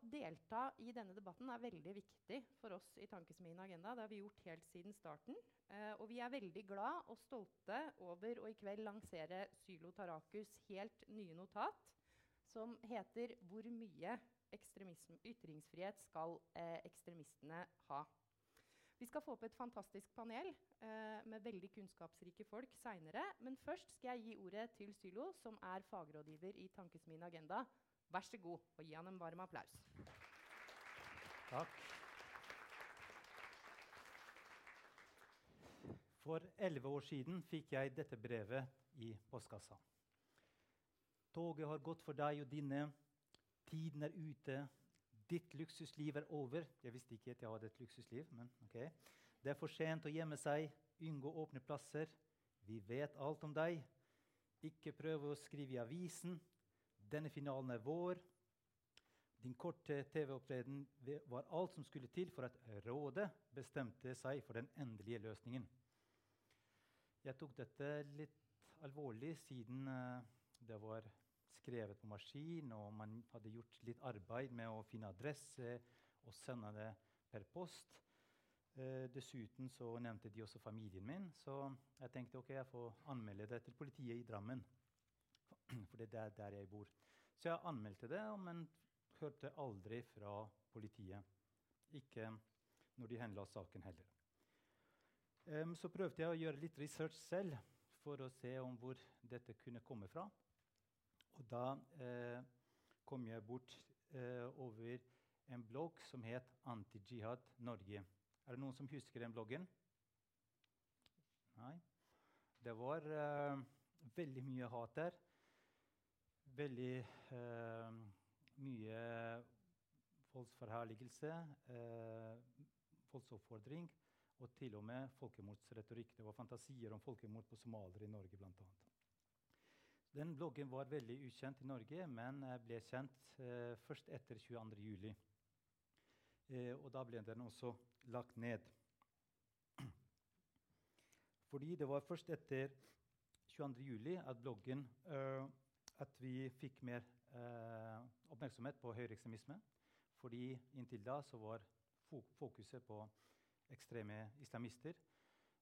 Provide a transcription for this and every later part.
delta i denne debatten er veldig viktig for oss i Tankesmien Agenda. Det har vi gjort helt siden starten. Eh, og vi er veldig glad og stolte over å i kveld lansere Sylo Tarakus helt nye notat, som heter 'Hvor mye ytringsfrihet skal eh, ekstremistene ha?' Vi skal få opp et fantastisk panel eh, med veldig kunnskapsrike folk seinere. Men først skal jeg gi ordet til Sylo, som er fagrådgiver i Tankesmien Agenda. Vær så god, og gi han en varm applaus. Takk. For elleve år siden fikk jeg dette brevet i postkassa. Toget har gått for deg og dine. Tiden er ute. Ditt luksusliv er over. Jeg visste ikke at jeg hadde et luksusliv. men ok. Det er for sent å gjemme seg. Unngå åpne plasser. Vi vet alt om deg. Ikke prøve å skrive i avisen. Denne finalen er vår. Din korte TV-opptreden var alt som skulle til for at rådet bestemte seg for den endelige løsningen. Jeg tok dette litt alvorlig siden uh, det var skrevet på maskin, og man hadde gjort litt arbeid med å finne adresse og sende det per post. Eh, dessuten nevnte de også familien min, så jeg tenkte ok, jeg får anmelde det til politiet i Drammen. For det er der jeg bor. Så jeg anmeldte det, men hørte aldri fra politiet. Ikke når de henla saken heller. Um, så prøvde jeg å gjøre litt research selv for å se om hvor dette kunne komme fra. Og da eh, kom jeg bort eh, over en blogg som het Anti-Jihad Norge. Er det noen som husker den bloggen? Nei? Det var eh, veldig mye hat der. Veldig eh, mye voldsforherligelse, eh, voldsoppfordring og til og med folkemordsretorikk. Det var fantasier om folkemord på somaliere i Norge bl.a. Den bloggen var veldig ukjent i Norge, men ble kjent eh, først etter 22.07. Eh, og da ble den også lagt ned. Fordi det var først etter 22.07. at bloggen eh, at vi fikk mer eh, oppmerksomhet på høyreekstremisme. Fordi inntil da så var fokuset på ekstreme islamister.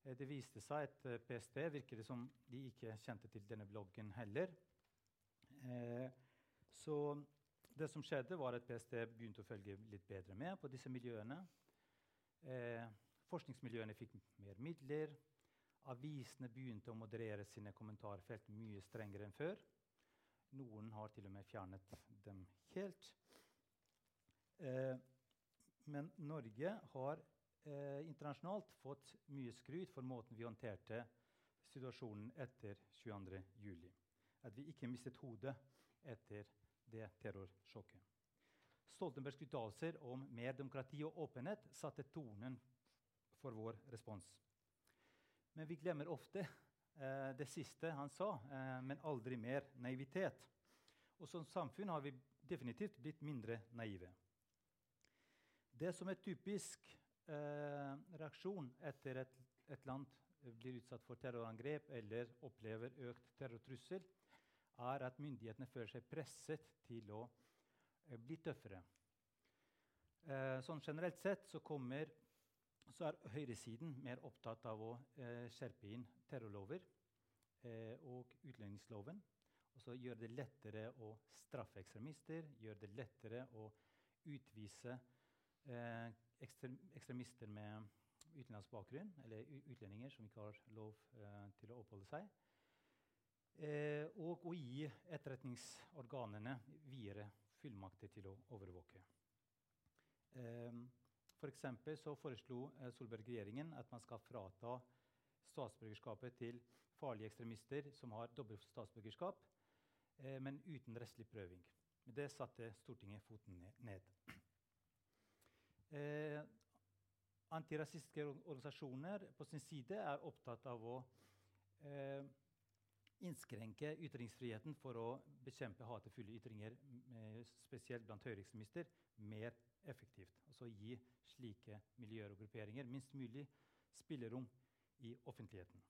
Eh, det viste seg at eh, PST virker det som de ikke kjente til denne bloggen heller. Eh, så det som skjedde, var at PST begynte å følge litt bedre med på disse miljøene. Eh, forskningsmiljøene fikk mer midler. Avisene begynte å moderere sine kommentarfelt mye strengere enn før. Noen har til og med fjernet dem helt. Eh, men Norge har eh, internasjonalt fått mye skryt for måten vi håndterte situasjonen etter 22.07. At vi ikke mistet hodet etter det terrorsjokket. Stoltenbergs uttalelser om mer demokrati og åpenhet satte tonen for vår respons. Men vi glemmer ofte det siste han sa, eh, men aldri mer naivitet. Og som samfunn har vi definitivt blitt mindre naive. Det som er typisk eh, reaksjon etter et, et land blir utsatt for terrorangrep eller opplever økt terrortrussel, er at myndighetene føler seg presset til å eh, bli tøffere. Eh, sånn generelt sett så, kommer, så, er høyresiden mer opptatt av å eh, skjerpe inn terrorlover eh, og utlendingsloven. Og så gjøre det lettere å straffe ekstremister, gjøre det lettere å utvise eh, ekstremister med utenlandsk bakgrunn, eller utlendinger som ikke har lov eh, til å oppholde seg. Eh, og å gi etterretningsorganene videre fullmakter til å overvåke. Eh, for så foreslo eh, Solberg-regjeringen at man skal frata statsborgerskapet til farlige ekstremister som har dobbelt statsborgerskap, eh, men uten rettslig prøving. Det satte Stortinget foten ned. Eh, antirasistiske organisasjoner på sin side er opptatt av å eh, innskrenke ytringsfriheten for å bekjempe hatefulle ytringer, med, spesielt blant høyreekstremister, mer effektivt. Altså gi slike miljøer og grupperinger minst mulig spillerom i offentligheten.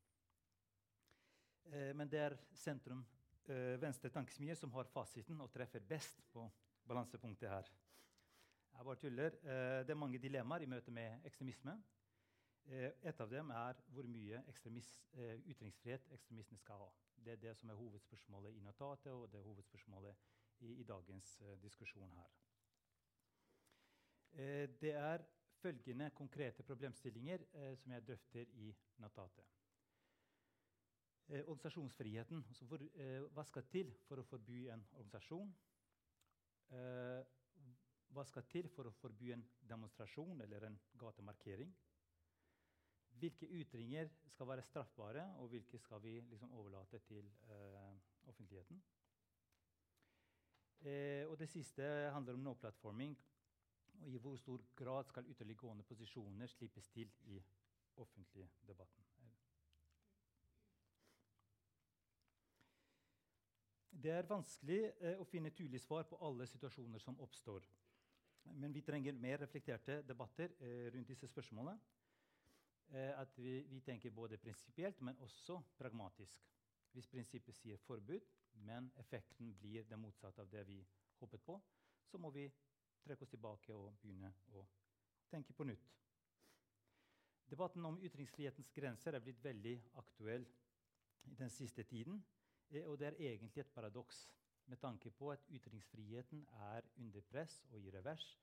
Eh, men det er sentrum eh, venstre tankesmier som har fasiten og treffer best på balansepunktet her. Jeg bare tuller. Eh, det er mange dilemmaer i møte med ekstremisme. Eh, et av dem er hvor mye eh, ytringsfrihet ekstremistene skal ha. Det er det som er hovedspørsmålet i notatet, og det er hovedspørsmålet i, i dagens uh, diskusjon her. Eh, det er følgende konkrete problemstillinger eh, som jeg drøfter i notatet. organisasjonsfriheten. Altså for, hva skal til for å forby en organisasjon? hva skal til for å forby en demonstrasjon eller en gatemarkering? Hvilke ytringer skal være straffbare, og hvilke skal vi liksom overlate til uh, offentligheten? Eh, og det siste handler om nå-plattforming. Og i hvor stor grad skal ytterliggående posisjoner slippes til i offentlig debatten. Det er vanskelig eh, å finne tydelig svar på alle situasjoner som oppstår. Men vi trenger mer reflekterte debatter eh, rundt disse spørsmålene. Eh, at vi, vi, tenker både prinsipielt, men også pragmatisk. Hvis prinsippet sier forbud, men effekten blir det motsatte av det vi håpet på, så må vi trekke oss tilbake og begynne å tenke på nytt. Debatten om ytringsfrihetens grenser er blitt veldig aktuell i den siste tiden. Eh, og det er egentlig et paradoks med tanke på at ytringsfriheten er under press og i revers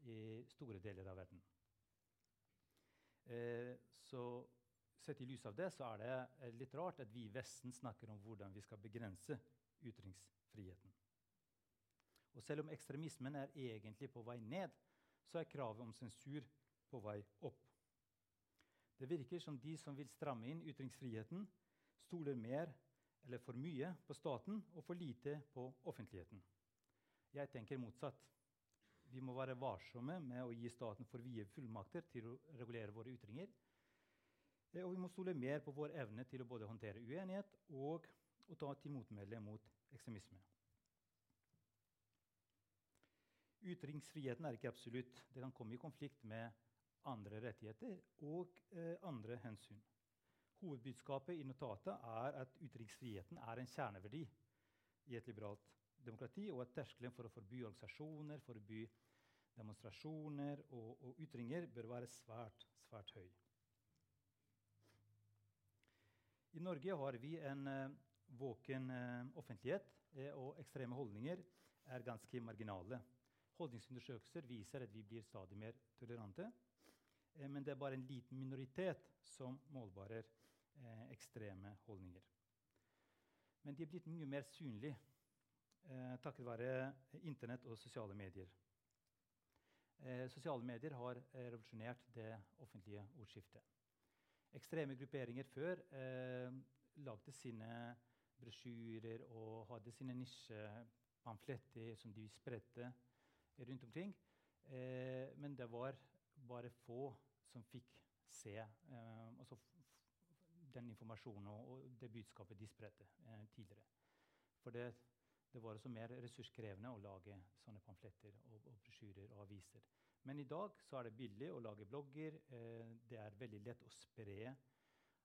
i store deler av verden. Eh, så sett i lys av det så er det eh, litt rart at vi i Vesten snakker om hvordan vi skal begrense ytringsfriheten. Og selv om ekstremismen er egentlig på vei ned, så er kravet om sensur på vei opp. Det virker som de som vil stramme inn ytringsfriheten, stoler mer eller for mye på staten og for lite på offentligheten. Jeg tenker motsatt vi må være varsomme med å gi staten for vide fullmakter til å regulere våre ytringer. Eh, og vi må stole mer på vår evne til å både håndtere uenighet og å ta til motmæle mot ekstremisme. Ytringsfriheten er ikke absolutt. Det kan komme i konflikt med andre rettigheter og eh, andre hensyn. Hovedbudskapet i notatet er at ytringsfriheten er en kjerneverdi i et liberalt demokrati, og at terskelen for å forby organisasjoner, forby demonstrasjoner og, og ytringer bør være svært, svært høy. I Norge har vi en eh, våken eh, offentlighet, uh, og ekstreme holdninger er ganske marginale. Holdningsundersøkelser viser at vi blir stadig mer tolerante. men det er bare en liten minoritet som målbarer ekstreme holdninger. Men de er blitt mye mer synlige eh, takket være Internett og sosiale medier. Eh, sosiale medier har eh, revolusjonert det offentlige ordskiftet. Ekstreme grupperinger før eh, lagde sine brosjyrer og hadde sine nisjepamfletter som de spredte rundt omkring. Eh, men det var bare få som fikk se eh, altså den informasjonen og, og, det budskapet de spredte eh, tidligere. For det det var også mer ressurskrevende å lage sånne pamfletter og, og brosjyrer og aviser. Men i dag er det billig å lage blogger. Eh, det er veldig lett å spre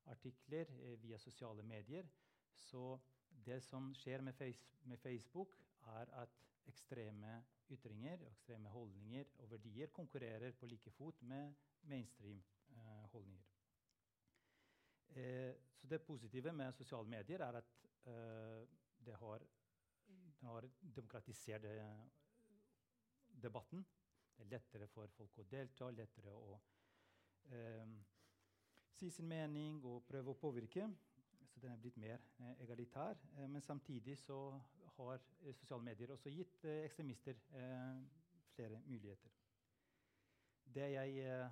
artikler eh, via sosiale medier. Så det som skjer med, face, med, Facebook, er at ekstreme ytringer, ekstreme holdninger og verdier konkurrerer på like fot med mainstream-holdninger. Eh, så det positive med sosiale medier er at eh, det har det har demokratisert eh, debatten. Det er lettere for folk å delta, lettere å eh, si sin mening og prøve å påvirke. Så den er blitt mer eh, egalitær. Eh, men samtidig så har eh, sosiale medier også gitt eh, ekstremister flere muligheter. Det jeg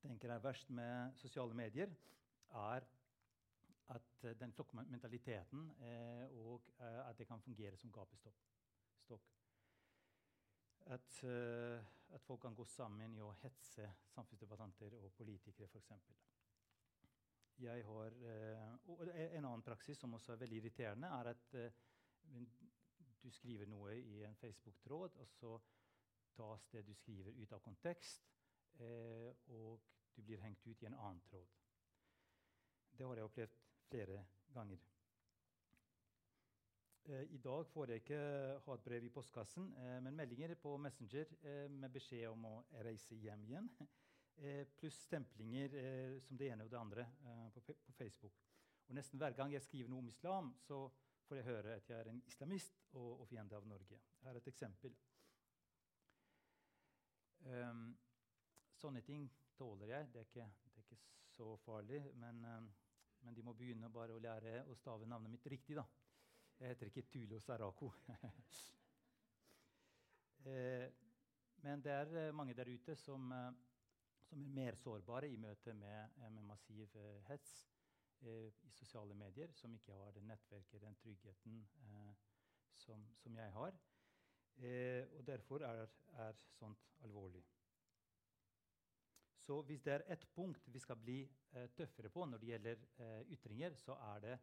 tenker er verst med sosiale medier, er at uh, den flokkmentaliteten eh, og uh, at det kan fungere som gapestokk. At, at, folk kan gå sammen i å hetse samfunnsdebattanter og politikere, f.eks. Jeg og En annen praksis som også er veldig irriterende, er at du skriver noe i en Facebook-tråd, og så tas det du skriver, ut av kontekst, og du blir hengt ut i en annen tråd. Det har jeg opplevd flere ganger. Eh, I dag får jeg ikke ha et brev i postkassen, eh, men meldinger på Messenger eh, med beskjed om å reise hjem igjen. Eh, pluss stemplinger eh, som det ene og det andre eh, på, på, Facebook. Og Nesten hver gang jeg skriver noe om islam, så får jeg høre at jeg er en islamist og, og fiende av Norge. Her er et eksempel. Um, sånne ting tåler jeg. Det er ikke, det er ikke så farlig. Men, um, men, de må begynne bare å lære å stave navnet mitt riktig. da. Jeg heter ikke Tulo Sarako. uh, men det er eh, mange der ute som, uh, som er mer sårbare i møte med, med massiv uh, hets eh, i sosiale medier, som ikke har det nettverket, den tryggheten som, som, jeg har. og derfor er, er sånt alvorlig. Så hvis det er ett punkt vi skal bli tøffere på når det gjelder ytringer, så er det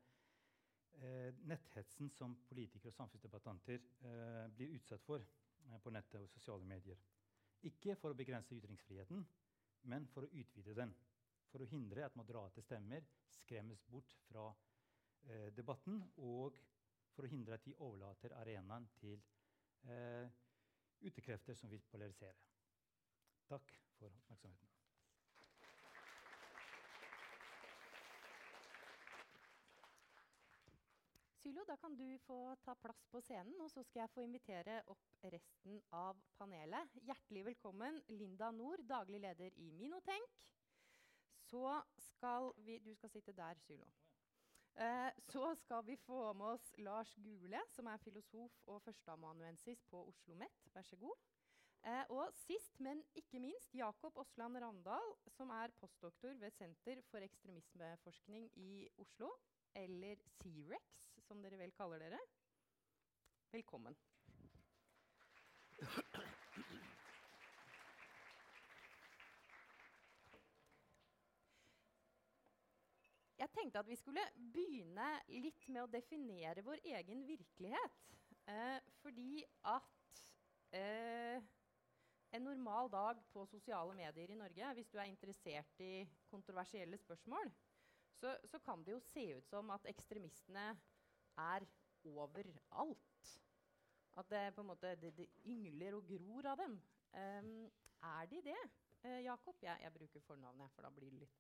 eh, netthetsen som politikere og samfunnsdebattanter eh, blir utsatt for eh, på nettet og sosiale medier. Ikke for å begrense ytringsfriheten, men for å utvide den. For å hindre at moderate stemmer skremmes bort fra eh, debatten, og for å hindre at de overlater arenaen til eh, utekrefter som vil polarisere. Takk for oppmerksomheten. Sylo, da kan du få ta plass på scenen, og så skal jeg få invitere opp resten av panelet. Hjertelig velkommen, Linda Nord, daglig leder i Minotenk. Så skal vi Du skal sitte der, Sylo. Eh, så skal vi få med oss Lars Gule, som er filosof og førsteamanuensis på Oslo OsloMet. Vær så god. Eh, og sist, men ikke minst, Jakob Osland Randal, som er postdoktor ved Senter for ekstremismeforskning i Oslo, eller C-Rex som dere vel kaller dere. Velkommen. Tenkte at vi skulle begynne litt med å definere vår egen virkelighet. Eh, fordi at eh, en normal dag på sosiale medier i Norge, hvis du er interessert i kontroversielle spørsmål, så, så kan det jo se ut som at ekstremistene er overalt. At det på en måte det, det yngler og gror av dem. Um, er de det, uh, Jakob? Jeg, jeg, bruker fornavnet, for da blir det litt,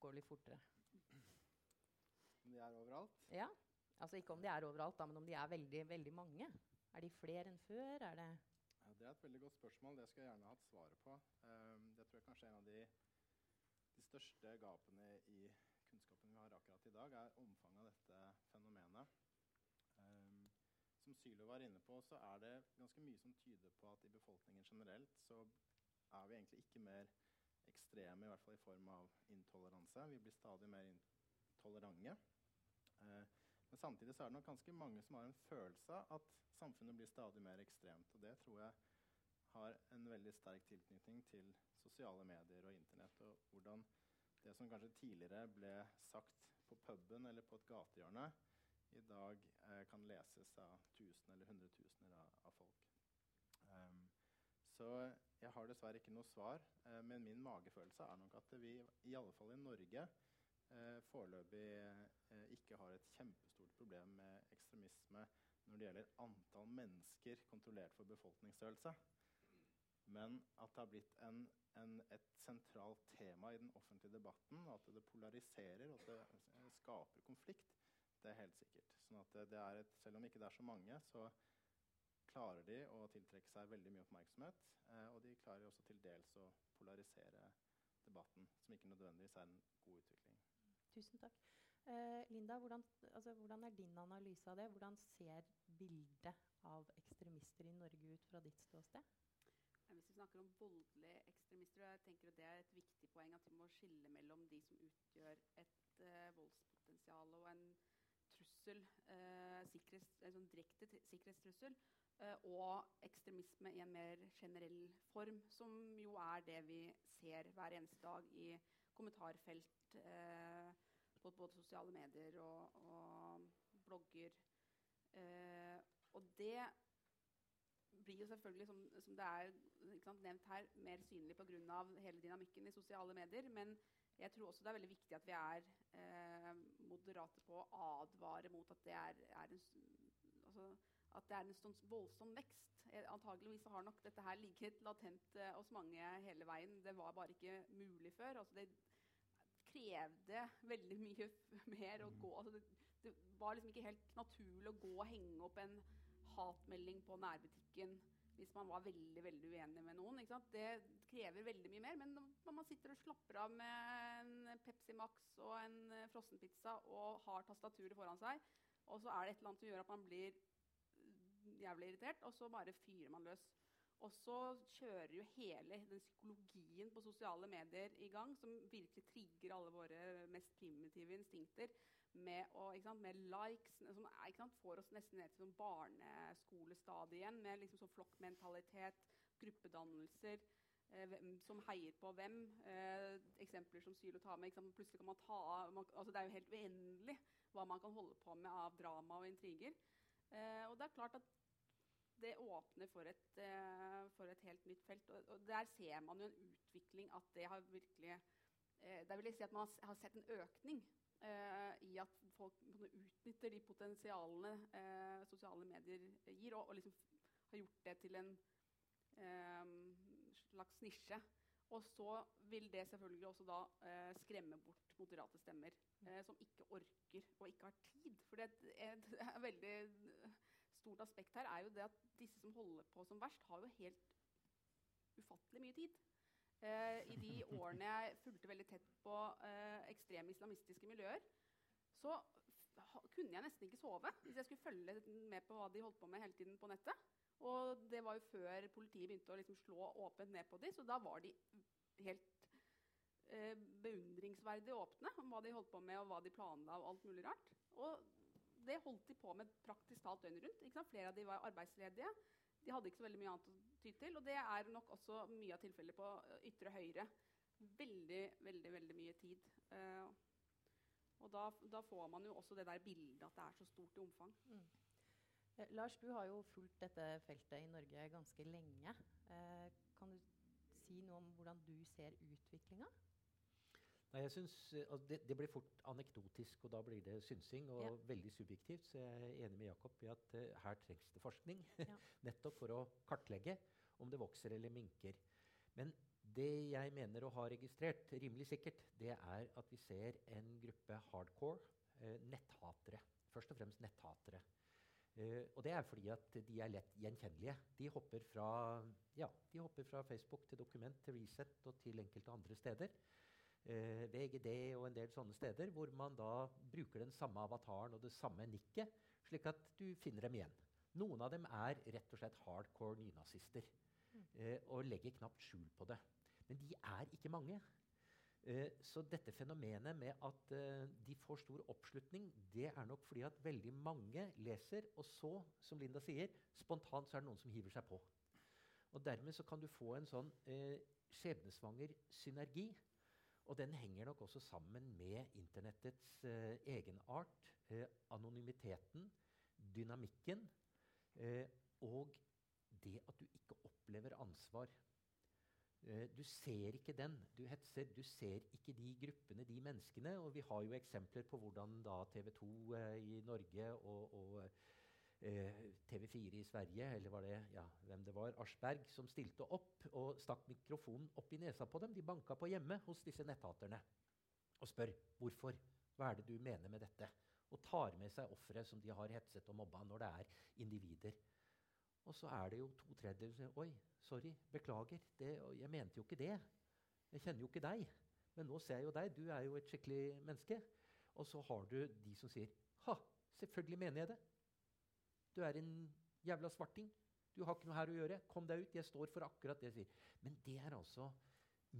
går det litt fortere. Om de er overalt? Ja. Altså Ikke om de er overalt, da, men om de er veldig, veldig mange. Er de flere enn før? Er det ja, det er et veldig godt spørsmål. Det skulle jeg gjerne hatt svaret på. Um, det tror jeg kanskje er en av de, de største gapene i kunnskapen vi har akkurat i dag, er omfanget av dette fenomenet. Um, som Sylo var inne på, så er det ganske mye som tyder på at i befolkningen generelt så er vi egentlig ikke mer ekstreme, i hvert fall i form av intoleranse. Vi blir stadig mer intolerante. Uh, men samtidig er det nok ganske mange som har en følelse av at samfunnet blir stadig mer ekstremt. Og det tror jeg har en veldig sterk tilknytning til sosiale medier og Internett. og hvordan det som kanskje tidligere ble sagt på puben eller på et gatehjørne, i dag eh, kan leses av tusen eller hundretusener av, av folk. Um, så jeg har dessverre ikke noe svar, eh, men min magefølelse er nok at vi, i alle fall i Norge, eh, foreløpig eh, ikke har et kjempestort problem med ekstremisme når det gjelder antall mennesker kontrollert for befolkningsstørrelse. Men at det har blitt en en, et sentralt tema i den offentlige debatten. At det polariserer og at det skaper konflikt. Det er helt sikkert. Sånn at det er et, selv om ikke det er så mange, så klarer de å tiltrekke seg veldig mye oppmerksomhet. Eh, og de klarer også til dels å polarisere debatten, som ikke nødvendigvis er en god utvikling. Tusen takk. Eh, Linda, hvordan, altså, hvordan, er din analyse av det? Hvordan ser bildet av ekstremister i Norge ut fra ditt ståsted? Hvis vi snakker om voldelige ekstremister, jeg tenker det er et viktig poeng at vi må skille mellom de som utgjør et uh, voldspotensial og en trussel, uh, sikkerhets, en sånn direkte sikkerhetstrussel, uh, og ekstremisme i en mer generell form, som jo er det vi ser hver eneste dag i kommentarfelt på både sosiale medier og, og blogger. og det blir jo selvfølgelig, som, som det er sant, nevnt her, mer synlig pga. hele dynamikken i sosiale medier. Men jeg tror også det er veldig viktig at vi er eh, moderate på å advare mot at det er, er en, altså, at det er en sånn voldsom vekst. Antakeligvis har nok dette her ligget latent eh, hos mange hele veien. Det var bare ikke mulig før. Altså, det krevde veldig mye mer å Mm. gå. Altså, det, det var liksom ikke helt naturlig å gå og henge opp en hatmelding på nærbutikken hvis man var veldig veldig uenig med noen. Det krever veldig mye mer. Men når man sitter og slapper av med en Pepsi Max og en eh, frossenpizza og har tastaturet foran seg, og så er det et eller annet som gjør at man blir jævlig irritert, og så bare fyrer man løs. Og så kjører jo hele den psykologien på sosiale medier i gang, som virkelig trigger alle våre mest primitive instinkter med, å, sant, med likes, som sant, får oss nesten ned til sånn barneskolestadiet igjen, med liksom sånn flokkmentalitet, gruppedannelser, eh, hvem som heier på hvem. Eh, eksempler som Sylo tar med. Plutselig kan man ta man, altså Det er jo helt uendelig hva man kan holde på med av drama og intriger. Eh, og det er klart at det åpner for et, eh, for et helt nytt felt. Og, og der ser man jo en utvikling at det har virkelig eh, Der vil jeg si at man har, sett en økning eh, i at folk utnytter de potensialene eh, sosiale medier gir, og, og liksom har gjort det til en eh, slags nisje. Og så vil det selvfølgelig også da eh, skremme bort moderate stemmer eh, som ikke orker og ikke har tid. For det er et veldig stort aspekt her er jo det at disse som holder på som verst, har jo helt ufattelig mye tid. Eh, I de årene jeg fulgte veldig tett på eh, ekstreme islamistiske miljøer, så kunne jeg nesten ikke sove hvis jeg skulle følge med på hva de holdt på med hele tiden på nettet. Og det var jo før politiet begynte å liksom slå åpent ned på dem, så da var de helt eh, beundringsverdig åpne om hva de holdt på med, og hva de planla og alt mulig rart. Og det holdt de på med praktisk talt døgnet rundt. Flere av de var arbeidsledige. De hadde ikke så veldig mye annet å ty til. Og det er nok også mye av tilfellet på ytre høyre. Veldig, veldig, veldig mye tid. Eh, og da, da får man jo også det der bildet at det er så stort i omfang. Eh, Lars, du har jo fulgt dette feltet i Norge ganske lenge. Eh, kan du si noe om hvordan du ser utviklinga? Nei, jeg synes, eh, altså det, det blir fort anekdotisk, og da blir det synsing og Ja. veldig subjektivt. Så jeg er enig med Jakob i at uh, her trengs det forskning. Ja. Nettopp for å kartlegge om det vokser eller minker. Men det jeg mener å ha registrert rimelig sikkert, det er at vi ser en gruppe hardcore uh, netthatere. Først og fremst netthatere. Eh, og det er fordi at de er lett gjenkjennelige. De hopper fra, ja, de hopper fra Facebook til Dokument til Reset og til enkelte andre steder Uh, VGD og en del sånne steder, hvor man da bruker den samme avataren og det samme nikket, slik at du finner dem igjen. Noen av dem er rett og slett hardcore nynazister uh, og legger knapt skjul på det. Men de er ikke mange. Eh, så dette fenomenet med at eh, de får stor oppslutning, det er nok fordi at veldig mange leser, og så, som Linda sier, spontant så er det noen som hiver seg på. Og dermed så kan du få en sånn eh, skjebnesvanger synergi. Og den henger nok også sammen med internettets eh, egenart, eh, anonymiteten, dynamikken eh, og det at du ikke opplever ansvar. Eh, du ser ikke den. Du hetser. Du ser ikke de gruppene, de menneskene. Og vi har jo eksempler på hvordan da TV 2 eh, i Norge og, og eh, TV4 i Sverige, eller var det ja, hvem det var, Aschberg, som stilte opp og stakk mikrofonen opp i nesa på dem. De banka på hjemme hos disse netthaterne og spør hvorfor. Hva er det du mener med dette? Og tar med seg ofre som de har hetset og mobba, når det er individer. Og så er det jo to tredjedeler som sier Oi, sorry, beklager. Det, jeg mente jo ikke det. Jeg kjenner jo ikke deg. Men nå ser jeg jo deg. Du er jo et skikkelig menneske. Og så har du de som sier Ha, selvfølgelig mener jeg det. Du er en jævla svarting. Du har ikke noe her å gjøre. Kom deg ut. Jeg står for akkurat det jeg sier. Men det er altså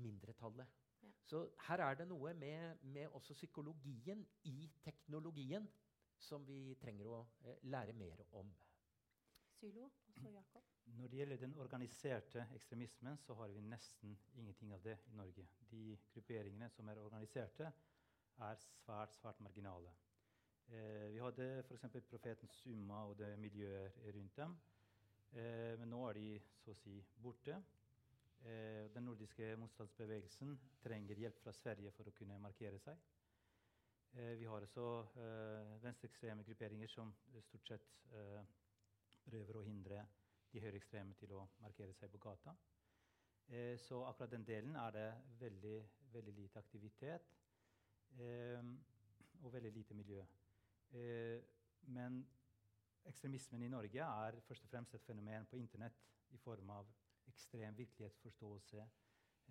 mindretallet. Ja. Så her er det noe med, med også psykologien i teknologien som vi trenger å eh, lære mer om. Sylo, og så Jakob. Når det gjelder den organiserte ekstremismen, så har vi nesten ingenting av det i Norge. De grupperingene som er organiserte, er svært, svært marginale. Eh, vi hadde f.eks. Profetens Umma og det miljøet rundt dem. Eh, men nå er de så å si borte. Eh, den nordiske motstandsbevegelsen trenger hjelp fra Sverige for å kunne markere seg. Eh, vi har også eh, venstreekstreme grupperinger som stort sett eh, prøver å hindre de høyreekstreme til å markere seg på gata. Eh, så akkurat den delen er det veldig, veldig lite aktivitet eh, og veldig lite miljø. Eh, men ekstremismen i Norge er først og fremst et fenomen på Internett i form av ekstrem virkelighetsforståelse,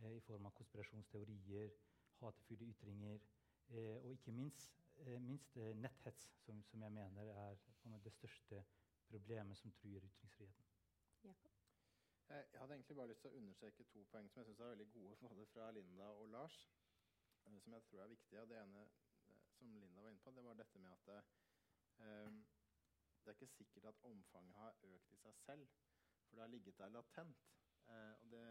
eh, i form av konspirasjonsteorier, hatefulle ytringer eh, og ikke minst, eh, minst netthets, som, som, jeg mener er det største problemet som truer ytringsfriheten. Jakob? Jeg hadde egentlig bare lyst til å understreke to poeng som jeg synes er veldig gode både fra Linda og Lars, uh, som jeg tror er viktige. Det ene uh, som Linda var inne på, det var dette med at uh, det er ikke sikkert at omfanget har økt i seg selv, for det har ligget der latent. Det,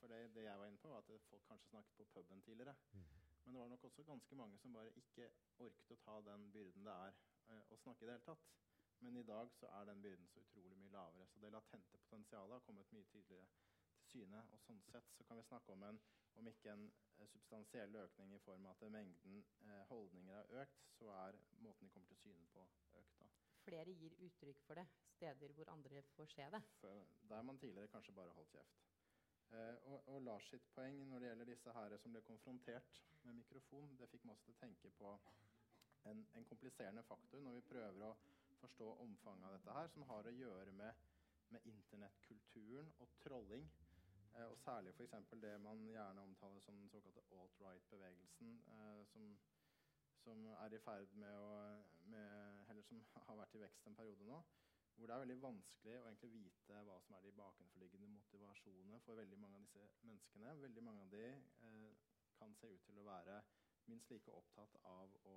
for det, det, jeg var inne på, var at folk kanskje snakket på puben tidligere. Mm. Men det var nok også ganske mange som bare ikke orket å ta den byrden det er å snakke i det hele tatt. Men i dag så er den byrden så utrolig mye lavere. Så det latente potensialet har kommet mye tydeligere til syne. Og sånn sett så kan vi snakke om en, om ikke en eh, substansiell økning i form av at mengden eh, holdninger har økt, så er måten de kommer til syne på, økt. da. Flere gir uttrykk for det steder hvor andre får se det? For, der man tidligere kanskje bare holdt kjeft. Eh, og, og, Lars sitt poeng når det gjelder disse her som ble konfrontert med mikrofon, det fikk meg også til å tenke på en, en kompliserende faktor når vi prøver å forstå omfanget av dette her, som har å gjøre med, med internettkulturen og trolling. Eh, og særlig f.eks. det man gjerne omtaler som den såkalte alt-right-bevegelsen, eh, som, som, er i ferd med å med, Eller som har vært i vekst en periode nå. Hvor det er veldig vanskelig å vite hva som er de bakenforliggende motivasjonene for veldig mange av disse menneskene. Veldig mange av de eh, kan se ut til å være minst like opptatt av å,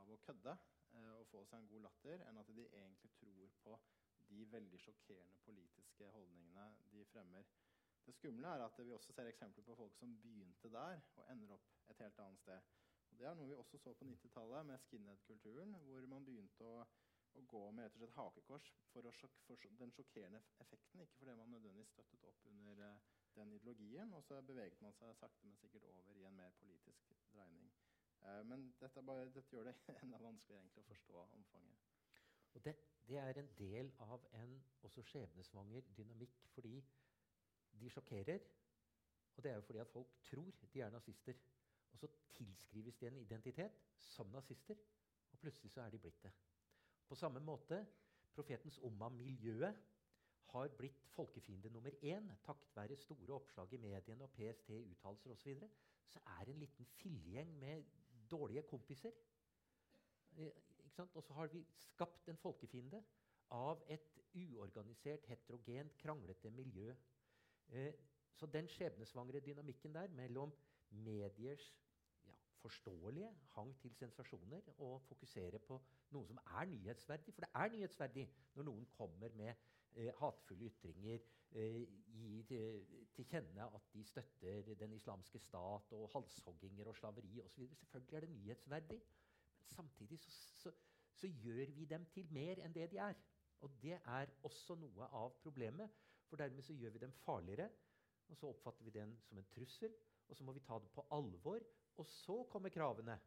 av å kødde eh, og få seg en god latter, enn at de egentlig tror på de veldig sjokkerende politiske holdningene de fremmer. Det skumle er at vi også ser eksempler på folk som begynte der og ender opp et helt annet sted. Og det er noe vi også så på 90-tallet med skinhead-kulturen, hvor man begynte å, å, gå med rett og slett hakekors for, sjok, for, den sjokkerende effekten, ikke fordi man nødvendigvis støttet opp under uh, den ideologien. Og så beveget man seg sakte, men sikkert over i en mer politisk dreining. Eh, men dette, bare, dette, gjør det enda vanskeligere å forstå omfanget. Og det, det, er en del av en også skjebnesvanger dynamikk fordi de sjokkerer. Og det er jo fordi at folk tror de er nazister. Og så tilskrives de en identitet som nazister, og plutselig så er de blitt det. På samme måte profetens Omma-miljøet har blitt folkefiende nummer én takket være store oppslag i mediene og PST-uttalelser osv. Så, videre, så er en liten fillegjeng med dårlige kompiser. Eh, og så har vi skapt en folkefiende av et uorganisert, heterogent, kranglete miljø. Eh, så den skjebnesvangre dynamikken der mellom mediers ja, forståelige hang til sensasjoner og fokusere på noe som er nyhetsverdig For det er nyhetsverdig når noen kommer med eh, hatefulle ytringer, eh, gir til, til kjenne at de støtter den islamske stat og halshogginger og slaveri osv. Selvfølgelig er det nyhetsverdig. Men samtidig så, så, så, gjør vi dem til mer enn det de er. Og det er også noe av problemet. For dermed så gjør vi dem farligere, og så oppfatter vi den som en trussel. Og så må vi ta det på alvor. Og så kommer kravene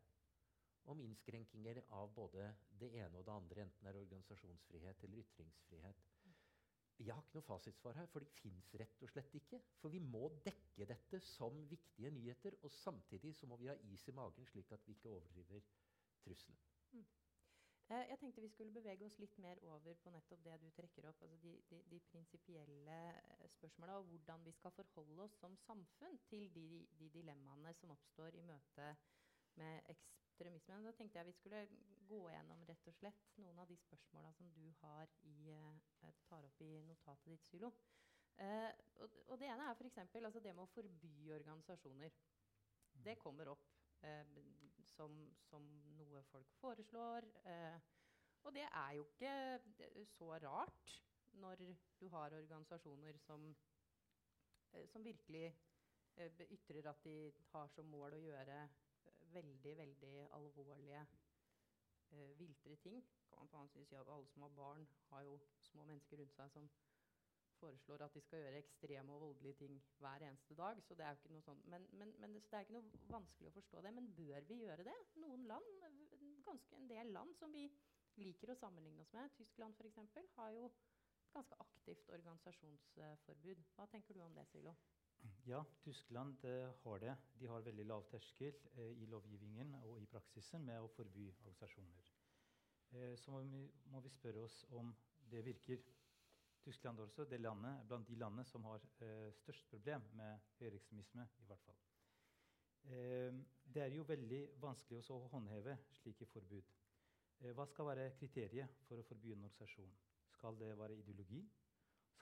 om innskrenkinger av både det ene og det andre, enten det er organisasjonsfrihet eller ytringsfrihet. Jeg har ikke noe fasitsvar her, for det fins rett og slett ikke. For vi må dekke dette som viktige nyheter, og samtidig så må vi ha is i magen, slik at vi ikke overdriver trusselen. Mm. Eh, jeg tenkte vi skulle bevege oss litt mer over på nettopp det du trekker opp. altså De, de, de prinsipielle eh, spørsmåla og hvordan vi skal forholde oss som samfunn til de, de dilemmaene som oppstår i møte med ekstremismen. Da tenkte jeg vi skulle gå gjennom rett og slett noen av de spørsmåla som du har i, uh, tar opp i notatet ditt, Sylo. Uh, og, og, det ene er f.eks. Altså det med å forby organisasjoner. Det kommer opp uh, som, som, noe folk foreslår. og det er jo ikke så rart når du har organisasjoner som, som virkelig ytrer at de har som mål å gjøre veldig, veldig alvorlige uh, viltre ting. Kan man på annen side si at Alle som har barn, har jo små mennesker rundt seg som foreslår at de skal gjøre ekstreme og voldelige ting hver eneste dag. så det er jo ikke noe sånn, men, men, men det, det, er ikke noe vanskelig å forstå det. Men bør vi gjøre det? Noen land, ganske en del land som vi liker å sammenligne oss med, Tyskland f.eks., har jo et ganske aktivt organisasjonsforbud. Hva tenker du om det, Silo? Ja, Tyskland eh, har det. De har veldig lav terskel eh, i lovgivningen og i praksisen med å forby organisasjoner. Eh, så må vi, spørre oss om det virker. Tyskland også, det landet, blant de landene som har eh, størst problem med høyreekstremisme. i hvert fall. Eh, det er jo veldig vanskelig å håndheve slike forbud. Eh, hva skal være kriteriet for å forby en organisasjon? Skal det være ideologi?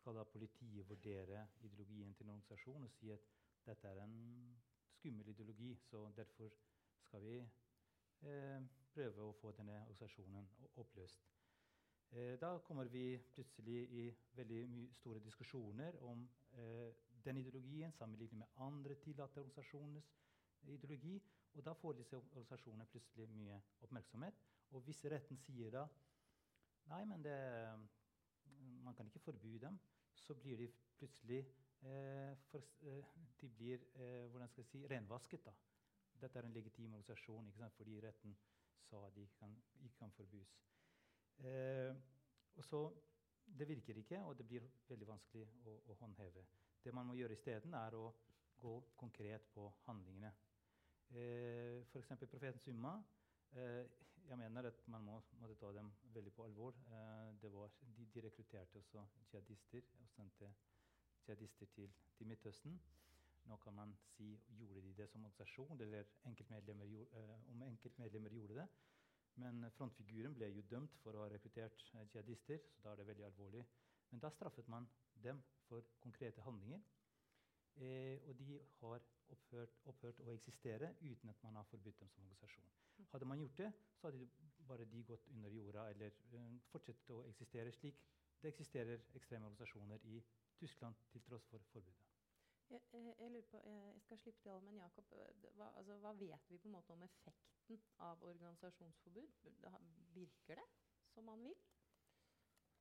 Skal da politiet vurdere ideologien til en organisasjon og si at dette er en skummel ideologi, så derfor skal vi eh, prøve å få denne organisasjonen oppløst? Eh, da kommer vi plutselig i veldig store diskusjoner om eh, den ideologien sammenlignet med andre tillatte organisasjoners ideologi. Og da får disse organisasjonene plutselig mye oppmerksomhet. Og hvis retten sier da nei, men det, man kan ikke forby dem, så blir de plutselig eh, for, eh, de blir eh, hvordan skal jeg si, renvasket. da. Dette er en legitim organisasjon fordi retten sa at de kan, ikke kan forbys. Eh, og så, Det virker ikke, og det blir veldig vanskelig å, å håndheve. Det man må gjøre isteden, er å gå konkret på handlingene. Eh, F.eks. profeten Summa. Eh, jeg mener at man må, måtte ta dem veldig på alvor. Eh, var, de, de, rekrutterte også jihadister og sendte jihadister til, til, Midtøsten. Nå kan man si gjorde de det som organisasjon, eller enkeltmedlemmer, eh, om enkeltmedlemmer gjorde det. Men frontfiguren ble jo dømt for å ha rekruttert eh, jihadister, så da er det veldig alvorlig. Men da straffet man dem for konkrete handlinger. Eh, og de har opphørt, opphørt, å eksistere uten at man har forbudt dem som organisasjon. Hadde man gjort det, så hadde bare de gått under jorda eller uh, fortsatt å eksistere slik. Det eksisterer ekstreme organisasjoner i Tyskland til tross for forbudet. Jeg, jeg, jeg, på, jeg skal slippe til alle, men Jakob, eh, hva, altså, hva, vet vi på en måte om effekten av organisasjonsforbud? Virker det som man vil?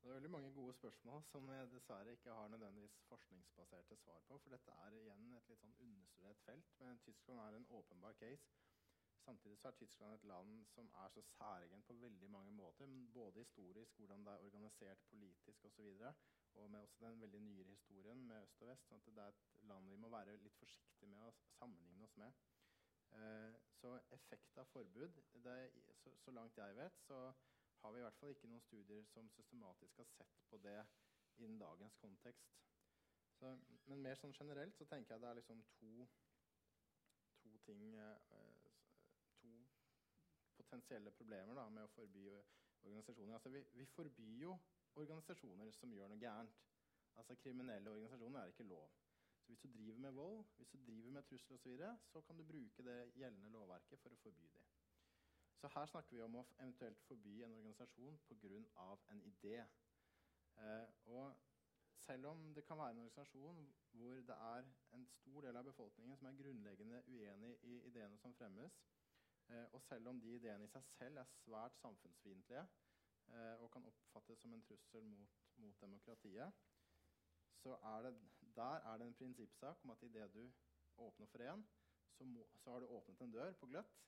Det er veldig mange gode spørsmål som jeg dessverre ikke har nødvendigvis forskningsbaserte svar på. For dette er igjen et litt sånn understudert felt. Men Tyskland er en åpenbar case. Samtidig så er Tyskland et land som er så særegent på veldig mange måter. Både historisk, hvordan det er organisert politisk osv. Og, og med også den veldig nyere historien med øst og vest. sånn det er et land vi må være litt forsiktige med å sammenligne oss med. Eh, så effekt av forbud det, så, så langt jeg vet, så har vi i hvert fall ikke noen studier som systematisk har sett på det innen dagens kontekst. Så, men mer sånn generelt så tenker jeg det er liksom to, to ting eh, To potensielle problemer da, med å forby organisasjoner. Altså, vi, vi, forbyr jo organisasjoner som gjør noe gærent. Altså Kriminelle organisasjoner er ikke lov. Så Hvis du driver med vold, hvis du driver med trusler osv., så, videre, så kan du bruke det gjeldende lovverket for å forby dem. Så her snakker vi om å eventuelt forby en organisasjon pga. en idé. Eh, og selv om det kan være en organisasjon hvor det er en stor del av befolkningen som er grunnleggende uenig i ideene som fremmes, eh, og selv om de ideene i seg selv er svært samfunnsfiendtlige eh, og kan oppfattes som en trussel mot, mot demokratiet, så er det, der er det en prinsippsak om at idet du åpner for én, så, så, har du åpnet en dør på gløtt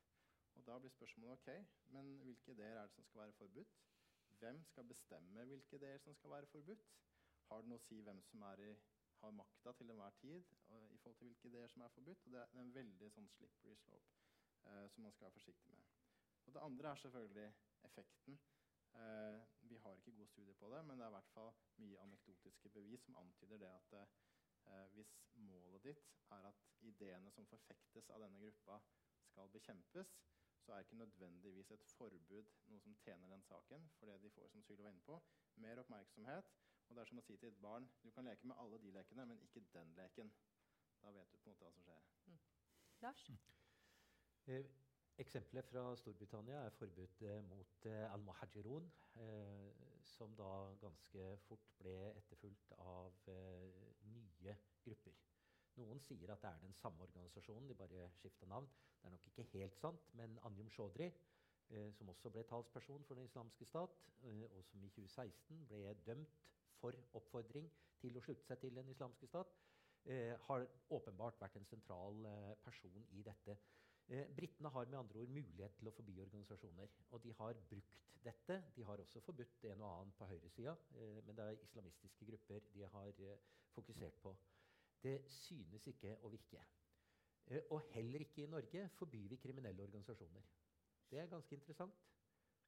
og Da blir spørsmålet ok, men hvilke ideer er det som skal være forbudt? Hvem skal bestemme hvilke ideer som skal være forbudt? Har det noe å si hvem som i, har makta til enhver tid og, i forhold til hvilke ideer som er forbudt? Og Det er en veldig sånn slippery slope eh, som man skal være forsiktig med. Og Det andre er selvfølgelig effekten. Eh, vi har ikke gode studier på det, men det er i hvert fall mye anekdotiske bevis som antyder det at eh, hvis målet ditt er at ideene som forfektes av denne gruppa, skal bekjempes, så er ikke nødvendigvis et forbud noe som tjener den saken. For det de får, som Sylo var inne på, mer oppmerksomhet. Og det er som å si til et barn du kan leke med alle de lekene, men ikke den leken. Da vet du på en måte hva som skjer. Mm. Lars? Eh, Eksempelet fra Storbritannia er forbudet eh, mot eh, al-Muhajirun, eh, som da ganske fort ble etterfulgt av eh, nye grupper. Noen sier at det er den samme organisasjonen, de bare skifta navn. Det er nok ikke helt sant, men Anjum Chaudhry, eh, som også ble talsperson for Den islamske stat, eh, og som i 2016 ble dømt for oppfordring til å slutte seg til Den islamske stat, eh, har åpenbart vært en sentral eh, person i dette. Eh, Britene har med andre ord mulighet til å forby organisasjoner. Og de har brukt dette. De har også forbudt en og annen på høyresida, eh, men det er islamistiske grupper de har eh, fokusert på. Det synes ikke å virke. Eh, og heller ikke i Norge forbyr vi kriminelle organisasjoner. Det er ganske interessant.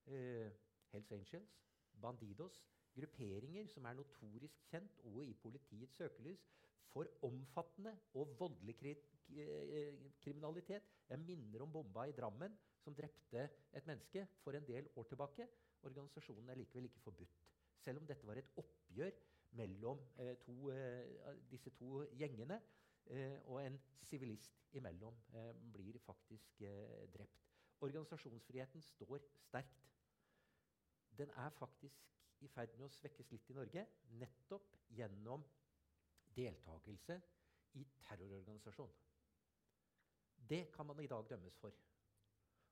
Eh, Hells Angels, Bandidos, grupperinger som er notorisk kjent og i politiets søkelys for omfattende og voldelig kri eh, kriminalitet. Jeg minner om bomba i Drammen som drepte et menneske for en del år tilbake. Organisasjonen er likevel ikke forbudt. Selv om dette var et oppgjør mellom eh, to, eh, disse to gjengene, eh, og en sivilist imellom blir faktisk drept. Organisasjonsfriheten står sterkt. Den er faktisk i ferd med å svekkes litt i Norge, nettopp gjennom deltakelse i terrororganisasjon. Det kan man i dag dømmes for.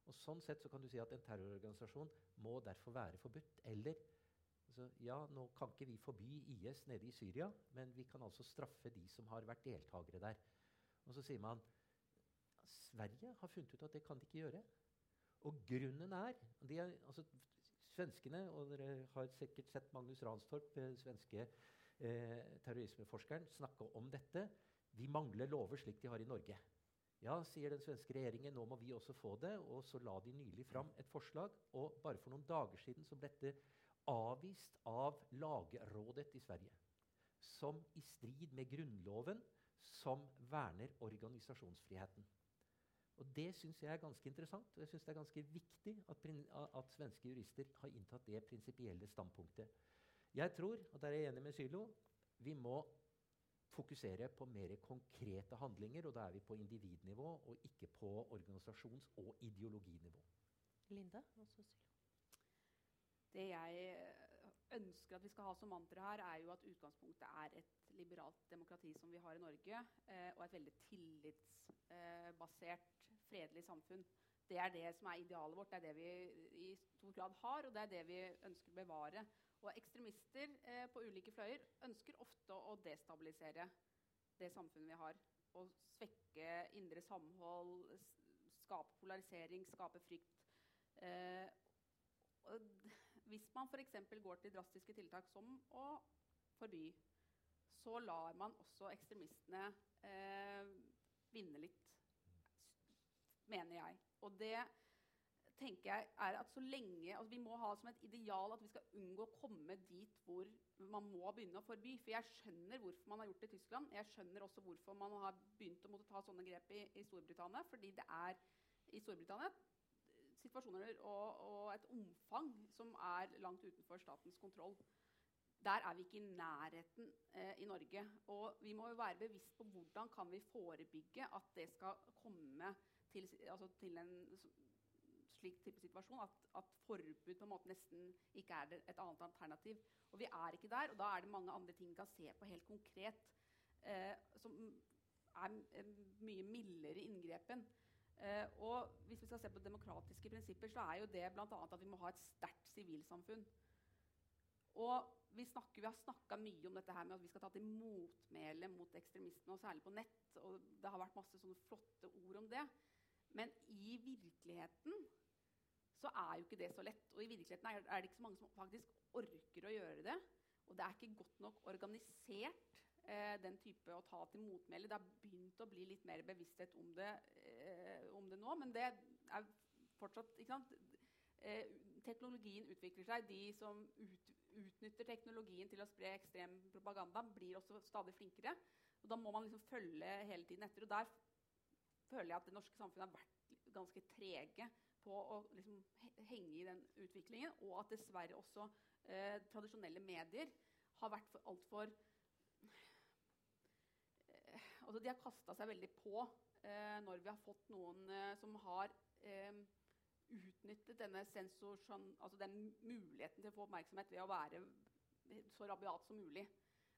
Og Sånn sett så kan du si at en terrororganisasjon må derfor være forbudt. Eller altså, ja, nå kan ikke vi forby IS nede i Syria, men vi kan altså straffe de som har vært deltakere der. Og så sier man Sverige har funnet ut at det kan de ikke gjøre. Og grunnen er, er altså, Svenskene, og dere har sikkert sett Magnus Ranstorp, eh, svenske eh, terrorismeforskeren, snakke om dette. Vi mangler lover slik de har i Norge. Ja, sier den svenske regjeringen, nå må vi også få det. Og så la de nylig fram et forslag, og bare for noen dager siden så ble dette avvist av Lagrådet i Sverige. Som i strid med Grunnloven, som verner organisasjonsfriheten. Og Det syns jeg er ganske interessant, og jeg synes det er ganske viktig at, at svenske jurister har inntatt det prinsipielle standpunktet. Jeg tror, og der er jeg enig med Sylo, vi må fokusere på mer konkrete handlinger. Og da er vi på individnivå og ikke på organisasjons- og ideologinivå. Linda? Også Sylo. Det jeg ønsker at vi skal ha som mantra her, er jo at utgangspunktet er et liberalt demokrati som vi har i Norge, eh, og et veldig tillitsbasert, fredelig samfunn. Det er det som er idealet vårt. Det er det vi i stor grad har, og det er det vi ønsker å bevare. Og ekstremister eh, på ulike fløyer ønsker ofte å destabilisere det samfunnet vi har. Og svekke indre samhold, skape polarisering, skape frykt. Eh, hvis man f.eks. går til drastiske tiltak som å forby, så lar man også ekstremistene eh, vinne litt, mener jeg. Og det tenker jeg er at så lenge, altså Vi må ha som et ideal at vi skal unngå å komme dit hvor man må begynne å forby. For jeg skjønner hvorfor man har gjort det i Tyskland. Jeg skjønner også hvorfor man har begynt å måtte ta sånne grep i, i Storbritannia. Fordi det er i Storbritannia situasjoner og, og, et omfang som er langt utenfor statens kontroll. Der er vi ikke i nærheten eh, i Norge. Og vi må jo være bevisst på hvordan kan vi forebygge at det skal komme til, altså til en slik type situasjon at, at, forbud på en måte nesten ikke er et annet alternativ. Og vi er ikke der, og da er det mange andre ting vi kan se på helt konkret eh, som er mye mildere inngrepen. Eh, og hvis vi skal se på demokratiske prinsipper, så er jo det bl.a. at vi må ha et sterkt sivilsamfunn. Og vi, snakker, vi har snakka mye om dette her med at vi skal ta til motmæle mot ekstremistene, og særlig på nett. og Det har vært masse sånne flotte ord om det. Men i virkeligheten så er jo ikke det så lett. Og i virkeligheten er, det ikke så mange som faktisk orker å gjøre det. Og det er ikke godt nok organisert, eh, den type å ta til motmæle. Det har begynt å bli litt mer bevissthet om det, eh, om det nå, men det er fortsatt? Eh, teknologien utvikler seg. De som ut, utnytter teknologien til å spre ekstrem propaganda, blir også stadig flinkere. Og Da må man liksom følge hele tiden etter. og Der føler jeg at det norske samfunnet har vært ganske trege på å liksom henge i den utviklingen, og at dessverre også eh, tradisjonelle medier har vært for, altfor altså De har kasta seg veldig på eh, når vi har fått noen eh, som har eh, utnyttet denne sensor, altså den muligheten til å få oppmerksomhet ved å være så rabiat som mulig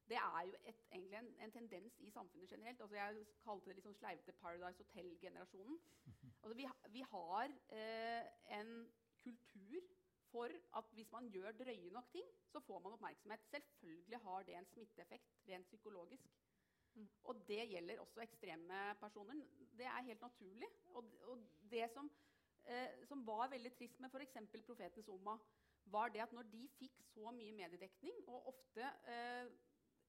det er jo et, egentlig en, en, tendens i samfunnet generelt. Altså jeg kalte det litt sånn sleivete Paradise Hotel-generasjonen. Altså vi, vi, har eh, en kultur for at hvis man gjør drøye nok ting, så får man oppmerksomhet. Selvfølgelig har det en smitteeffekt rent psykologisk. Og det gjelder også ekstreme personer. Det er helt naturlig. Og, og det som, eh, som, var veldig trist med f.eks. profetens Oma, var det at når de fikk så mye mediedekning, og ofte eh,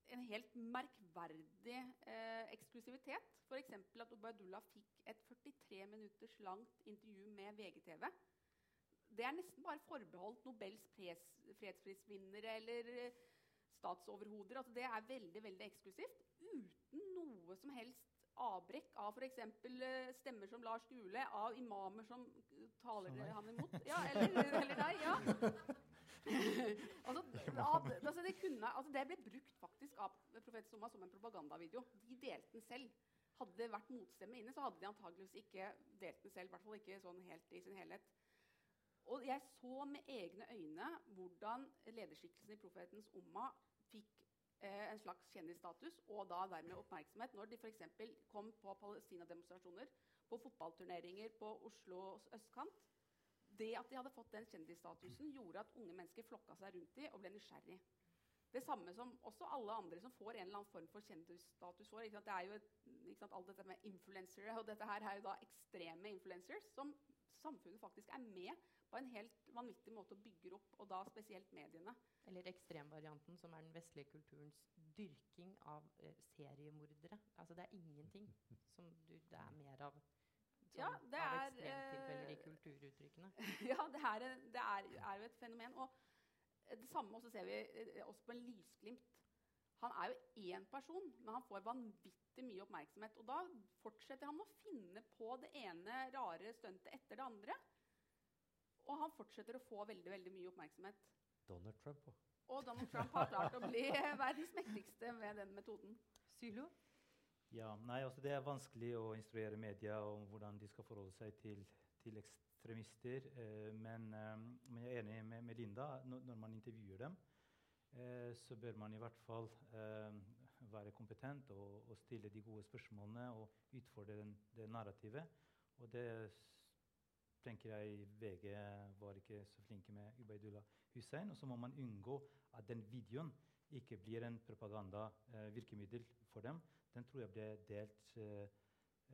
en helt merkverdig eh, eksklusivitet, f.eks. at Obaidullah fikk et 43 minutters langt intervju med VGTV det er nesten bare forbeholdt Nobels fredsprisvinnere eller eh, statsoverhoder. Altså det er veldig veldig eksklusivt. Uten noe som helst avbrekk av f.eks. Eh, stemmer som Lars Gule, av imamer som taler Sånn, han imot. Ja, eller, eller deg. ja. altså, altså, det, kunne, altså, det, ble brukt faktisk av profet Soma som en propagandavideo. De delte den selv. Hadde det vært motstemme inne, så hadde de antageligvis ikke delt den selv. I hvert fall ikke sånn helt i sin helhet. Og jeg så med egne øyne hvordan lederskikkelsen i profetens Umma en slags kjendisstatus og da dermed oppmerksomhet når de f.eks. kom på Palestina-demonstrasjoner, på fotballturneringer på Oslos østkant. Det at de hadde fått den kjendisstatusen, gjorde at unge mennesker flokka seg rundt dem og ble nysgjerrig. Det samme som også alle andre som får en eller annen form for kjendisstatus får. Det er jo et, sant, alt dette med influensere, og dette her er jo da ekstreme influencers som samfunnet faktisk er med på en helt vanvittig måte og bygger opp, og da spesielt mediene. Eller ekstremvarianten, som er den vestlige kulturens dyrking av eh, seriemordere. Altså det er ingenting som du, det er mer av Som, ja, det av er, ekstremtilfeller i eh, kulturuttrykkene. ja, det, er, det er, er, jo et fenomen. Og det samme også ser vi eh, også på en lysglimt. Han er jo én person, men han får vanvittig mye oppmerksomhet. Og da fortsetter han å finne på det ene rare stuntet etter det andre. Og han fortsetter å få veldig veldig mye oppmerksomhet. Donald Trump også. Og Donald Trump har klart å bli verdens mektigste med den metoden. Sylo? Ja, nei, altså Det er vanskelig å instruere media om hvordan de skal forholde seg til, til ekstremister. Eh, men, eh, men, jeg er enig med, med Linda. Når, når, man intervjuer dem, eh, så bør man i hvert fall eh, være kompetent og, og, stille de gode spørsmålene og utfordre den, det narrativet. Og det tenker jeg VG var ikke så flinke med Ubaydullah Hussein. Og så må man unngå at den videoen ikke blir en propagandavirkemiddel eh, for dem. Den tror jeg ble delt eh,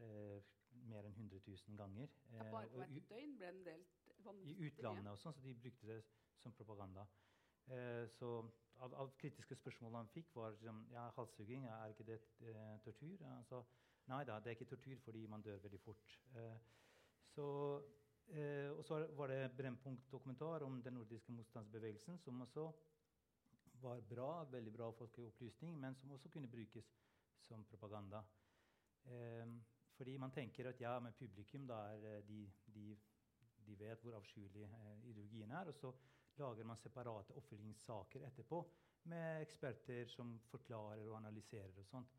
eh mer enn 100 000 ganger. Ja, bare på et døgn ble den delt I utlandet og sånn, så de brukte det som propaganda. Eh, så av, av, kritiske spørsmål han fikk, var ja, halshugging. Er ikke det eh, tortur? Altså, nei da, det er ikke tortur fordi man dør veldig fort. Eh, så Eh, og så var det Brennpunkt-dokumentar om den nordiske motstandsbevegelsen, som også var bra, veldig bra folkeopplysning, men som også kunne brukes som propaganda. Eh, fordi man tenker at ja, men publikum da er eh, de, de, de vet hvor avskyelig eh, ideologien er. Og så lager man separate oppfølgingssaker etterpå med eksperter som forklarer og analyserer. og sånt.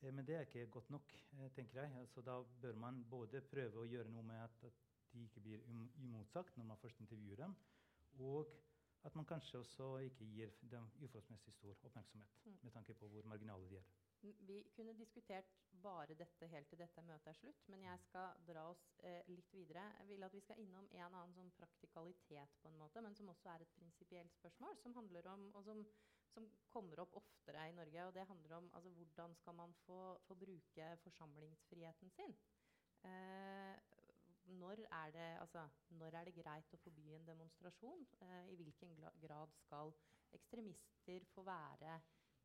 Eh, men det er ikke godt nok, eh, tenker jeg. Altså, da bør man både prøve å gjøre noe med at, at de ikke blir umotsagt når man først intervjuer dem. Og at man kanskje også ikke gir dem uforholdsmessig stor oppmerksomhet mm. med tanke på hvor marginale de er. Vi kunne diskutert bare dette helt til dette møtet er slutt, men jeg skal dra oss eh, litt videre. Jeg vil at vi skal innom en annen sånn praktikalitet, på en måte, men som også er et prinsipielt spørsmål, som handler om, og som, som, kommer opp oftere i Norge. og Det handler om altså, hvordan skal man få, få bruke forsamlingsfriheten sin. Eh, når er, det, altså, når er det greit å forby en demonstrasjon? Eh, I hvilken grad skal ekstremister få være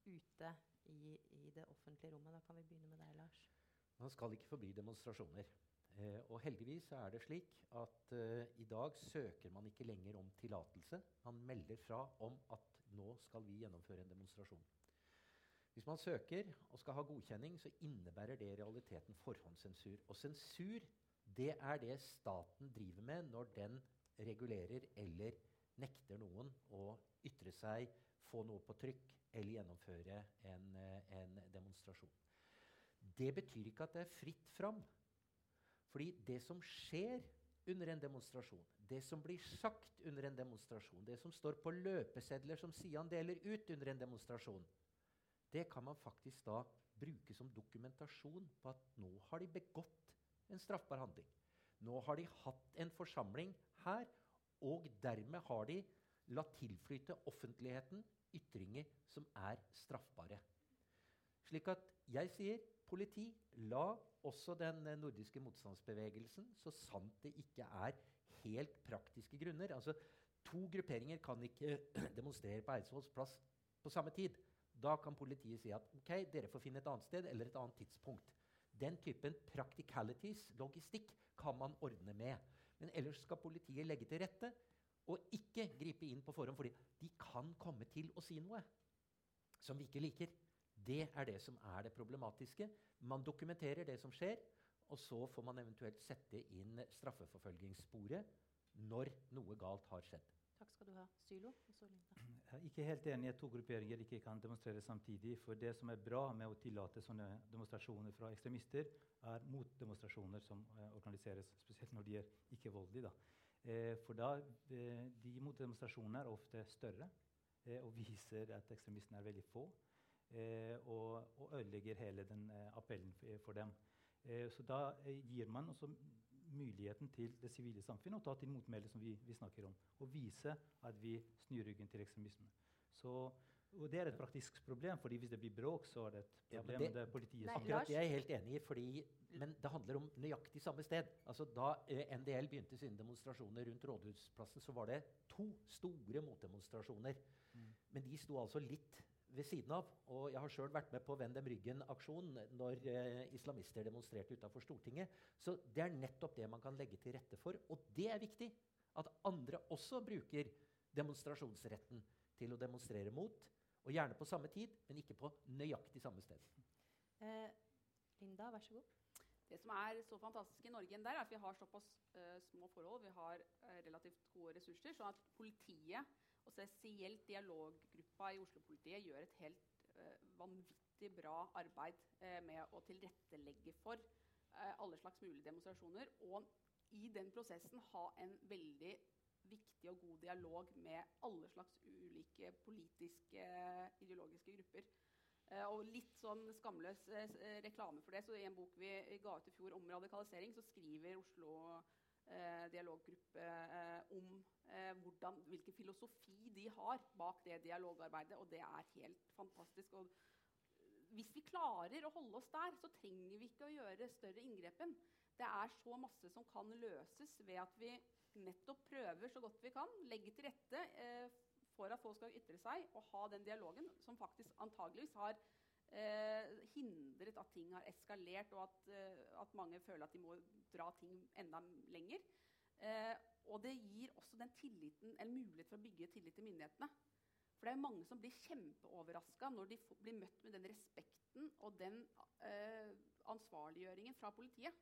ute i, i, det offentlige rommet? Da kan vi begynne med deg, Lars. Man skal ikke forby demonstrasjoner. Eh, og heldigvis er det slik at eh, i dag søker man ikke lenger om tillatelse. Man melder fra om at nå skal vi gjennomføre en demonstrasjon. Hvis man søker og skal ha godkjenning, så innebærer det i realiteten forhåndssensur. Og sensur det er det staten driver med når den regulerer eller nekter noen å ytre seg, få noe på trykk eller gjennomføre en, eh, en demonstrasjon. Det betyr ikke at det er fritt fram. Fordi det som skjer under en demonstrasjon, det som blir sagt under en demonstrasjon, det som står på løpesedler som Sian deler ut under en demonstrasjon, det kan man faktisk da bruke som dokumentasjon på at nå har de begått en straffbar handling. Nå har de hatt en forsamling her, og dermed har de latt tilflyte offentligheten ytringer som er straffbare. Slik at jeg sier politi, la også den nordiske motstandsbevegelsen, så sant det ikke er helt praktiske grunner altså To grupperinger kan ikke demonstrere på Eidsvolls plass på samme tid. Da kan politiet si at ok, dere får finne et annet sted eller et annet tidspunkt. Den typen practicalities, logistikk, kan man ordne med. Men ellers skal politiet legge til rette og ikke gripe inn på forhånd, fordi de kan komme til å si noe som vi ikke liker. Det er det som er det problematiske. Man dokumenterer det som skjer, og så får man eventuelt sette inn straffeforfølgingssporet når noe galt har skjedd. Takk skal du ha. Sylo? Og så. Er ikke helt enig i at to grupperinger ikke kan demonstrere samtidig. For det som er bra med å tillate sånne demonstrasjoner fra ekstremister, er motdemonstrasjoner som eh, organiseres, spesielt når de er ikke-voldelige. Eh, for da, eh, de motdemonstrasjonene er ofte større eh, og viser at ekstremistene er veldig få. Eh, og, og, ødelegger hele den eh, appellen for, for dem. så da gir man også muligheten til det sivile samfunnet å ta til motmæle, som vi, vi, snakker om, og vise at vi snur ryggen til ekstremisme. Så, og Det er et praktisk problem, fordi hvis det blir bråk, så er det et problem. Ja, det, det, er politiet Nei, Akkurat det er jeg helt enig i, fordi, men det handler om nøyaktig samme sted. Altså Da eh, NDL begynte sine demonstrasjoner rundt Rådhusplassen, så var det to store motdemonstrasjoner. Mm. Men de sto altså litt ved siden av. Og jeg har sjøl vært med på Vend dem ryggen-aksjonen når eh, islamister demonstrerte utafor Stortinget. Så det er nettopp det man kan legge til rette for. Og det er viktig at andre også bruker demonstrasjonsretten til å demonstrere mot. Og gjerne på samme tid, men ikke på nøyaktig samme sted. Eh, Linda, vær så god. Det som er så fantastisk i Norge, der, er at vi har såpass uh, små forhold. Vi har uh, relativt gode ressurser. sånn at politiet og spesielt dialoggruppa i Oslo-politiet gjør et helt uh, vanvittig bra arbeid uh, med å tilrettelegge for uh, alle slags mulige demonstrasjoner. Og i den prosessen ha en veldig viktig og god dialog med alle slags ulike politiske, ideologiske grupper. og litt sånn skamløs reklame for det. så I en bok vi ga ut i fjor om radikalisering, så skriver Oslo eh, dialoggruppe eh, om eh, hvordan, hvilken filosofi de har bak det dialogarbeidet. Og det er helt fantastisk. Og hvis vi klarer å holde oss der, så trenger vi ikke å gjøre større inngrepen. Det er så masse som kan løses ved at vi nettopp prøver så godt vi kan, legge til rette eh, for at folk skal ytre seg, og ha den dialogen som faktisk antageligvis har eh, hindret at ting har eskalert, og at, eh, at, mange føler at de må dra ting enda lenger. Eh, og det gir også den tilliten, eller mulighet for å bygge tillit til myndighetene. For det er mange som blir kjempeoverraska når de blir møtt med den respekten og den eh, ansvarliggjøringen fra politiet.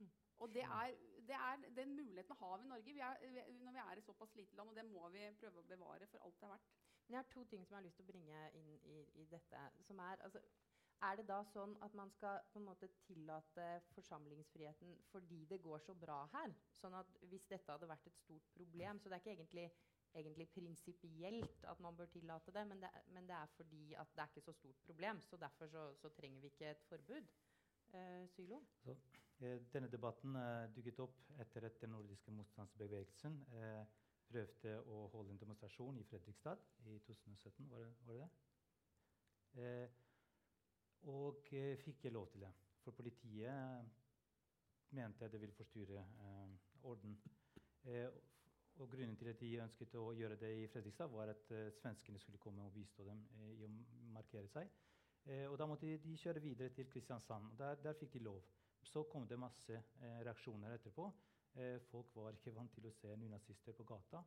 Mm. Og det er, det er, Den muligheten har vi i Norge vi er, når vi er et såpass lite land, og det må vi prøve å bevare for alt det er verdt. Men jeg har to ting som jeg har lyst til å bringe inn i, i dette. som er, altså, er det da sånn at man skal på en måte tillate forsamlingsfriheten fordi det går så bra her? Sånn at Hvis dette hadde vært et stort problem Så det er ikke egentlig, egentlig prinsipielt at man bør tillate det men, det, men det er fordi at det er ikke så stort problem. Så derfor så, så trenger vi ikke et forbud. Uh, Sylo? Så, eh, denne debatten uh, dukket opp etter at den nordiske motstandsbevegelsen uh, prøvde å holde en demonstrasjon i Fredrikstad i 2017. Var det, var det? Eh, og eh, fikk jeg lov til det. For politiet mente det ville forstyrre eh, orden. Eh, og Grunnen til at de ønsket å gjøre det i Fredrikstad, var at uh, svenskene skulle komme og bistå dem uh, i å markere seg. Og Da måtte de, kjøre videre til Kristiansand. og Der, der fikk de lov. Så kom det masse reaksjoner etterpå. Eh, folk var ikke vant til å se nynazister på gata,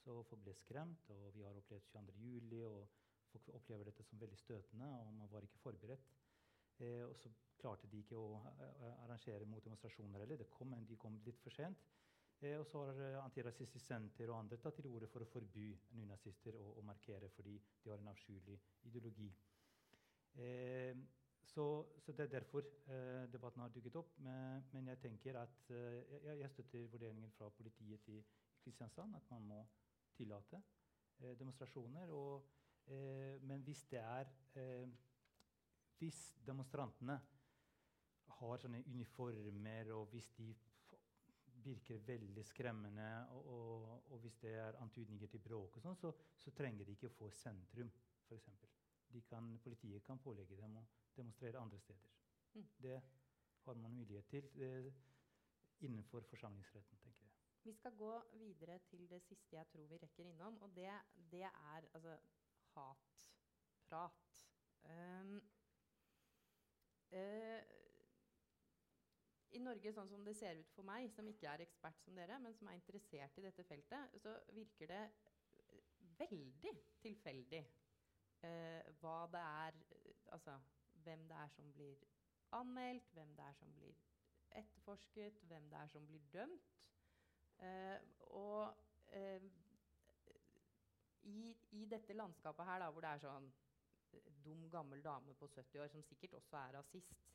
så folk ble skremt. Og vi har opplevd 22.07, og folk opplever dette som veldig støtende, og man var ikke forberedt. Eh, og så klarte de ikke å arrangere motdemonstrasjoner heller. Kom, de kom litt for sent. Eh, og så har Antirasistisk Senter og andre tatt til orde for å forby nynazister å, å, markere fordi de har en avskyelig ideologi. Eh, så, så, Det er derfor eh, debatten har dukket opp. Men, men jeg tenker at eh, jeg, jeg, støtter vurderingen fra politiet i, Kristiansand at man må tillate eh, demonstrasjoner. Og, men hvis det er Hvis demonstrantene har sånne uniformer, og hvis de virker veldig skremmende, og, og, og hvis det er antydninger til bråk, og sånn, så, så, trenger de ikke å få sentrum, f.eks. de kan, politiet kan pålegge dem å demonstrere andre steder. Mm. Det har man mulighet til eh, innenfor forsamlingsretten, tenker jeg. Vi skal gå videre til det siste jeg tror vi rekker innom, og det, det er altså hatprat. Um, uh, I Norge, sånn som det ser ut for meg, som ikke er ekspert som dere, men som er interessert i dette feltet, så virker det veldig tilfeldig eh, hva det er eh, Altså hvem det er som blir anmeldt, hvem det er som blir etterforsket, hvem det er som blir dømt. Eh, og eh, i, i, dette landskapet her, da, hvor det er sånn eh, dum, gammel dame på 70 år som sikkert også er rasist,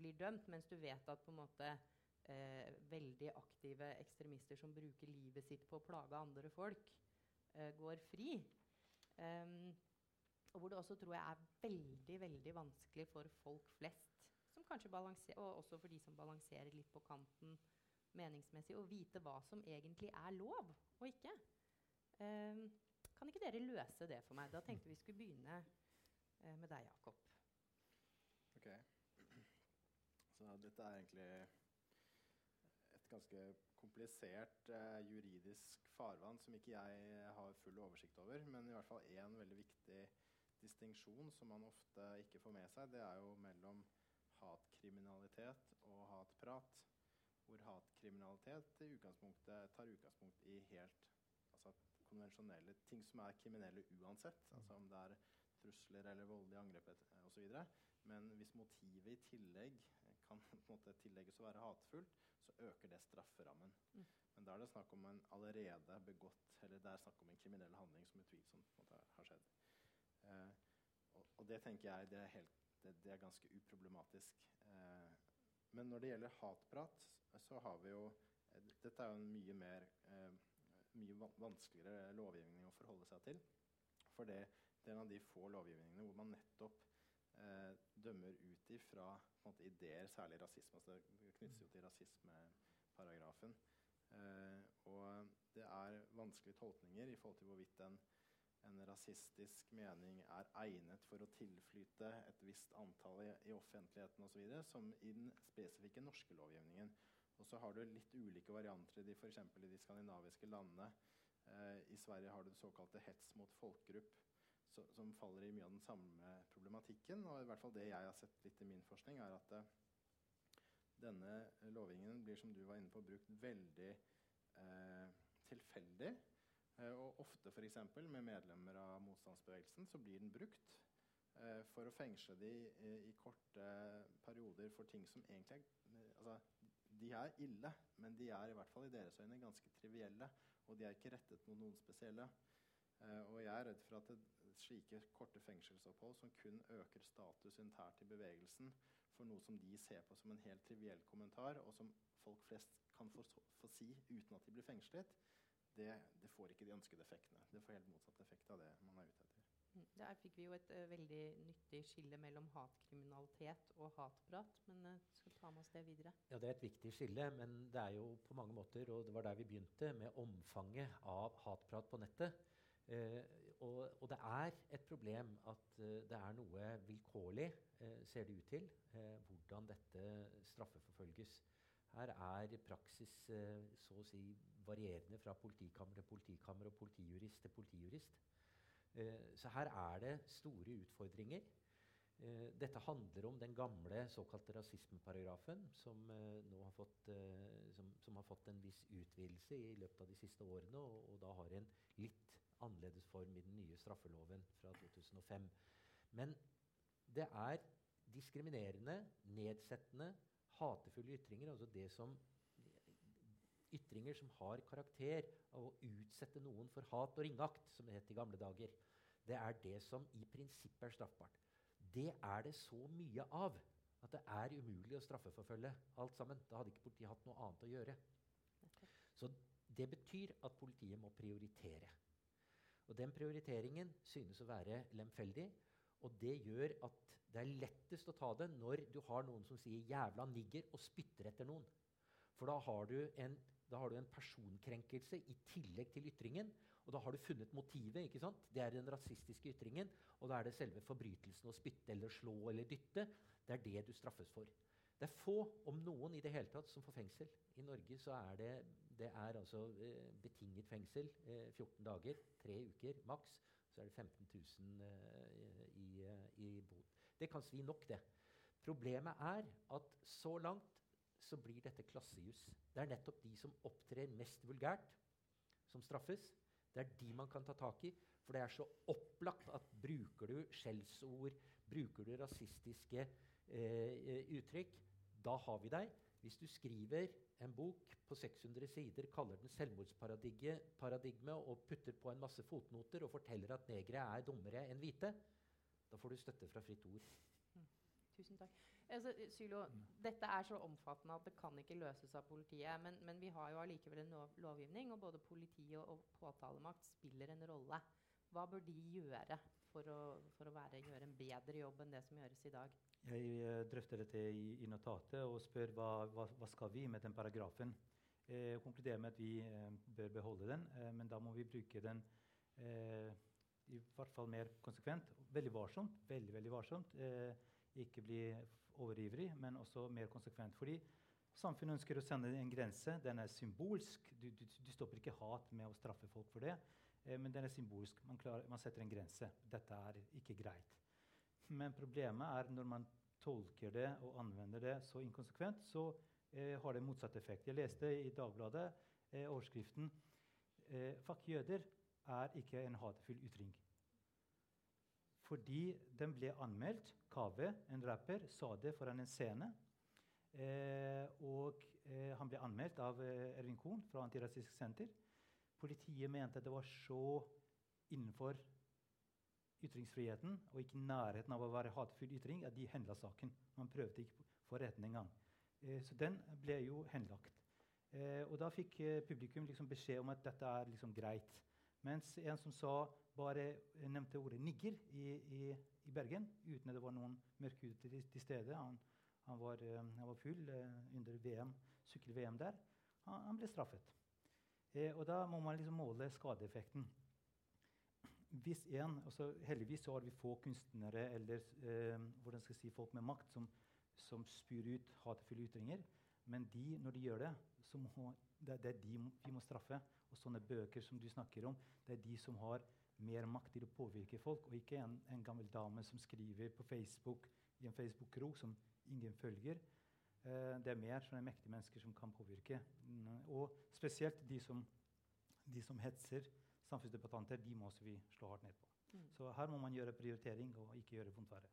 blir dømt, mens du vet at på en måte eh, veldig aktive ekstremister som bruker livet sitt på å plage andre folk, eh, går fri. Um, og hvor det også tror jeg er veldig veldig vanskelig for folk flest, og også for de som balanserer litt på kanten meningsmessig, å vite hva som egentlig er lov og ikke. Um, kan ikke dere løse det for meg? Da tenkte vi skulle begynne uh, med deg, Jakob. Ok. Så dette er egentlig et ganske komplisert uh, juridisk farvann som ikke jeg har full oversikt over, men i hvert fall én veldig viktig distinksjon som man ofte ikke får med seg, det er jo mellom hatkriminalitet og hatprat. Hvor hatkriminalitet utgangspunktet tar utgangspunkt i helt altså, konvensjonelle ting som er kriminelle uansett. Mm. Altså om det er trusler eller voldelige angrep osv. Men hvis motivet i tillegg kan på en måte tillegges å være hatefullt, så øker det strafferammen. Mm. Men da er det snakk om en allerede begått eller det er snakk om en kriminell handling som utvilsomt har skjedd. Eh, og, det tenker jeg det er, helt, det, det er ganske uproblematisk. Eh, men når det gjelder hatprat, så har vi jo eh, Dette er jo en mye mer mye vanskeligere lovgivning å forholde seg til. For det, det er en av de få lovgivningene hvor man nettopp eh, dømmer ut ifra måte, ideer, særlig rasisme. Altså, det knyttes jo til rasismeparagrafen. Eh, og det er vanskelige tolkninger i forhold til hvorvidt den en rasistisk mening er egnet for å tilflyte et visst antall i, i offentligheten osv., som i den spesifikke norske lovgivningen. Og så har du litt ulike varianter i f.eks. i de skandinaviske landene. Eh, I Sverige har du det såkalte hets mot folkegrupp, så, som faller i mye av den samme problematikken. Og i hvert fall det jeg har sett litt i min forskning, er at eh, denne lovgivningen blir, som du var inne på, brukt veldig eh, tilfeldig. Eh, og ofte f.eks. med medlemmer av motstandsbevegelsen så blir den brukt eh, for å fengsle dem i, i, korte perioder for ting som egentlig er altså, De er ille, men de er i hvert fall i deres øyne ganske trivielle. Og de er ikke rettet mot noen spesielle. Eh, og jeg er redd for at det, slike korte fengselsopphold som kun øker status internt i bevegelsen for noe som de ser på som en helt triviell kommentar, og som folk flest kan få, få si uten at de blir fengslet, det, det, får ikke de ønskede effektene. Det får helt motsatt effekt av det man er ute etter. Mm, der fikk vi jo et uh, veldig nyttig skille mellom hatkriminalitet og hatprat. Men uh, skal ta med oss det videre. Ja, Det er et viktig skille, men det er jo på mange måter, og det var der vi begynte, med omfanget av hatprat på nettet. Uh, og, og, det er et problem at det er noe vilkårlig, ser det ut til, hvordan dette straffeforfølges. Her er praksis så å si varierende fra politikammer til politikammer og politijurist til politijurist. Eh, så her er det store utfordringer. Eh, dette handler om den gamle såkalte rasismeparagrafen, som, eh, nå har fått, som, som, har fått en viss utvidelse i løpet av de siste årene, og, og da har en litt annerledes form i den nye straffeloven fra 2005. Men det er diskriminerende, nedsettende, hatefulle ytringer, altså det som ytringer som har karakter av å utsette noen for hat og ringakt, som det het i gamle dager, det er det som i prinsippet er straffbart. Det er det så mye av at det er umulig å straffeforfølge alt sammen. Da hadde ikke politiet hatt noe annet å gjøre. Så det betyr at politiet må prioritere. Og Den prioriteringen synes å være lemfeldig. Og det gjør at det er lettest å ta det når du har noen som sier 'jævla nigger' og spytter etter noen. For da har du en da har du en personkrenkelse i tillegg til ytringen. Og da har du funnet motivet. ikke sant? Det er den rasistiske ytringen. Og da er det selve forbrytelsen å spytte eller slå eller dytte. Det er det du straffes for. Det er få, om noen i det hele tatt, som får fengsel. I Norge så er det, det er altså eh, betinget fengsel. Eh, 14 dager, tre uker maks. Så er det 15 000 eh, i, eh, i bot. Det kan svi nok, det. Problemet er at så langt så blir dette klassejus. Det er nettopp de som opptrer mest vulgært, som straffes. Det er de man kan ta tak i. For det er så opplagt at bruker du skjellsord, bruker du rasistiske eh, uttrykk, da har vi deg. Hvis du skriver en bok på 600 sider, kaller den 'selvmordsparadigme' og putter på en masse fotnoter og forteller at negere er dummere enn hvite, da får du støtte fra Fritt Ord. Mm. Tusen takk. Altså, Sylo. Dette er så omfattende at det kan ikke løses av politiet. Men, men vi har jo allikevel en lov, lovgivning, og både politi og, og påtalemakt spiller en rolle. Hva bør de gjøre for å, for å være, gjøre en bedre jobb enn det som gjøres i dag? Jeg uh, drøfter dette i, i, notatet og spør hva, hva, hva skal vi med den paragrafen. Eh, konkluderer med at vi eh, bør beholde den, eh, men da må vi bruke den eh, i hvert fall mer konsekvent. Veldig varsomt. veldig, veldig varsomt. Eh, ikke bli overivrig, men også mer konsekvent. Fordi samfunnet ønsker å sende en grense. Den er symbolsk. Du, du, du stopper ikke hat med å straffe folk for det. Eh, men den er symbolsk. Man, klarer, man, setter en grense. Dette er ikke greit. Men problemet er når man tolker det og anvender det så inkonsekvent, så eh, har det motsatt effekt. Jeg leste i Dagbladet eh, overskriften eh, 'Fuck jøder' er ikke en hatefull ytring. Fordi den ble anmeldt. Kaveh, en rapper, sa det foran en scene. Eh, og eh, han ble anmeldt av eh, Ervin Kohn fra Antirasistisk Senter. Politiet mente at det var så innenfor ytringsfriheten og ikke nærheten av å være hatefull ytring at de henla saken. Man prøvde ikke for retten engang. Eh, så den ble jo henlagt. Eh, og da fikk eh, publikum liksom beskjed om at dette er liksom greit. Mens en som sa bare nevnte ordet 'nigger' i, i, i, Bergen, uten at det var noen mørkhudede til, til stede han, han, var, han, var, full under VM, sykkel-VM der. Han, han ble straffet. Eh, og da må man liksom måle skadeeffekten. Hvis en, altså Heldigvis så har vi få kunstnere eller eh, hvordan skal jeg si, folk med makt som, som spyr ut hatefulle ytringer. Men de, når de gjør det, så må, det, det er de vi må straffe. Og sånne bøker som du snakker om, det er de som har mer makt til å påvirke folk, og ikke en, en gammel dame som skriver på Facebook i en Facebook-krok som ingen følger. Eh, det er mer sånne mektige mennesker som kan påvirke. Mm, og spesielt de som, de som hetser samfunnsdebattanter, de må også vi slå hardt ned på. Mm. Så her må man gjøre prioritering og ikke gjøre vondt verre.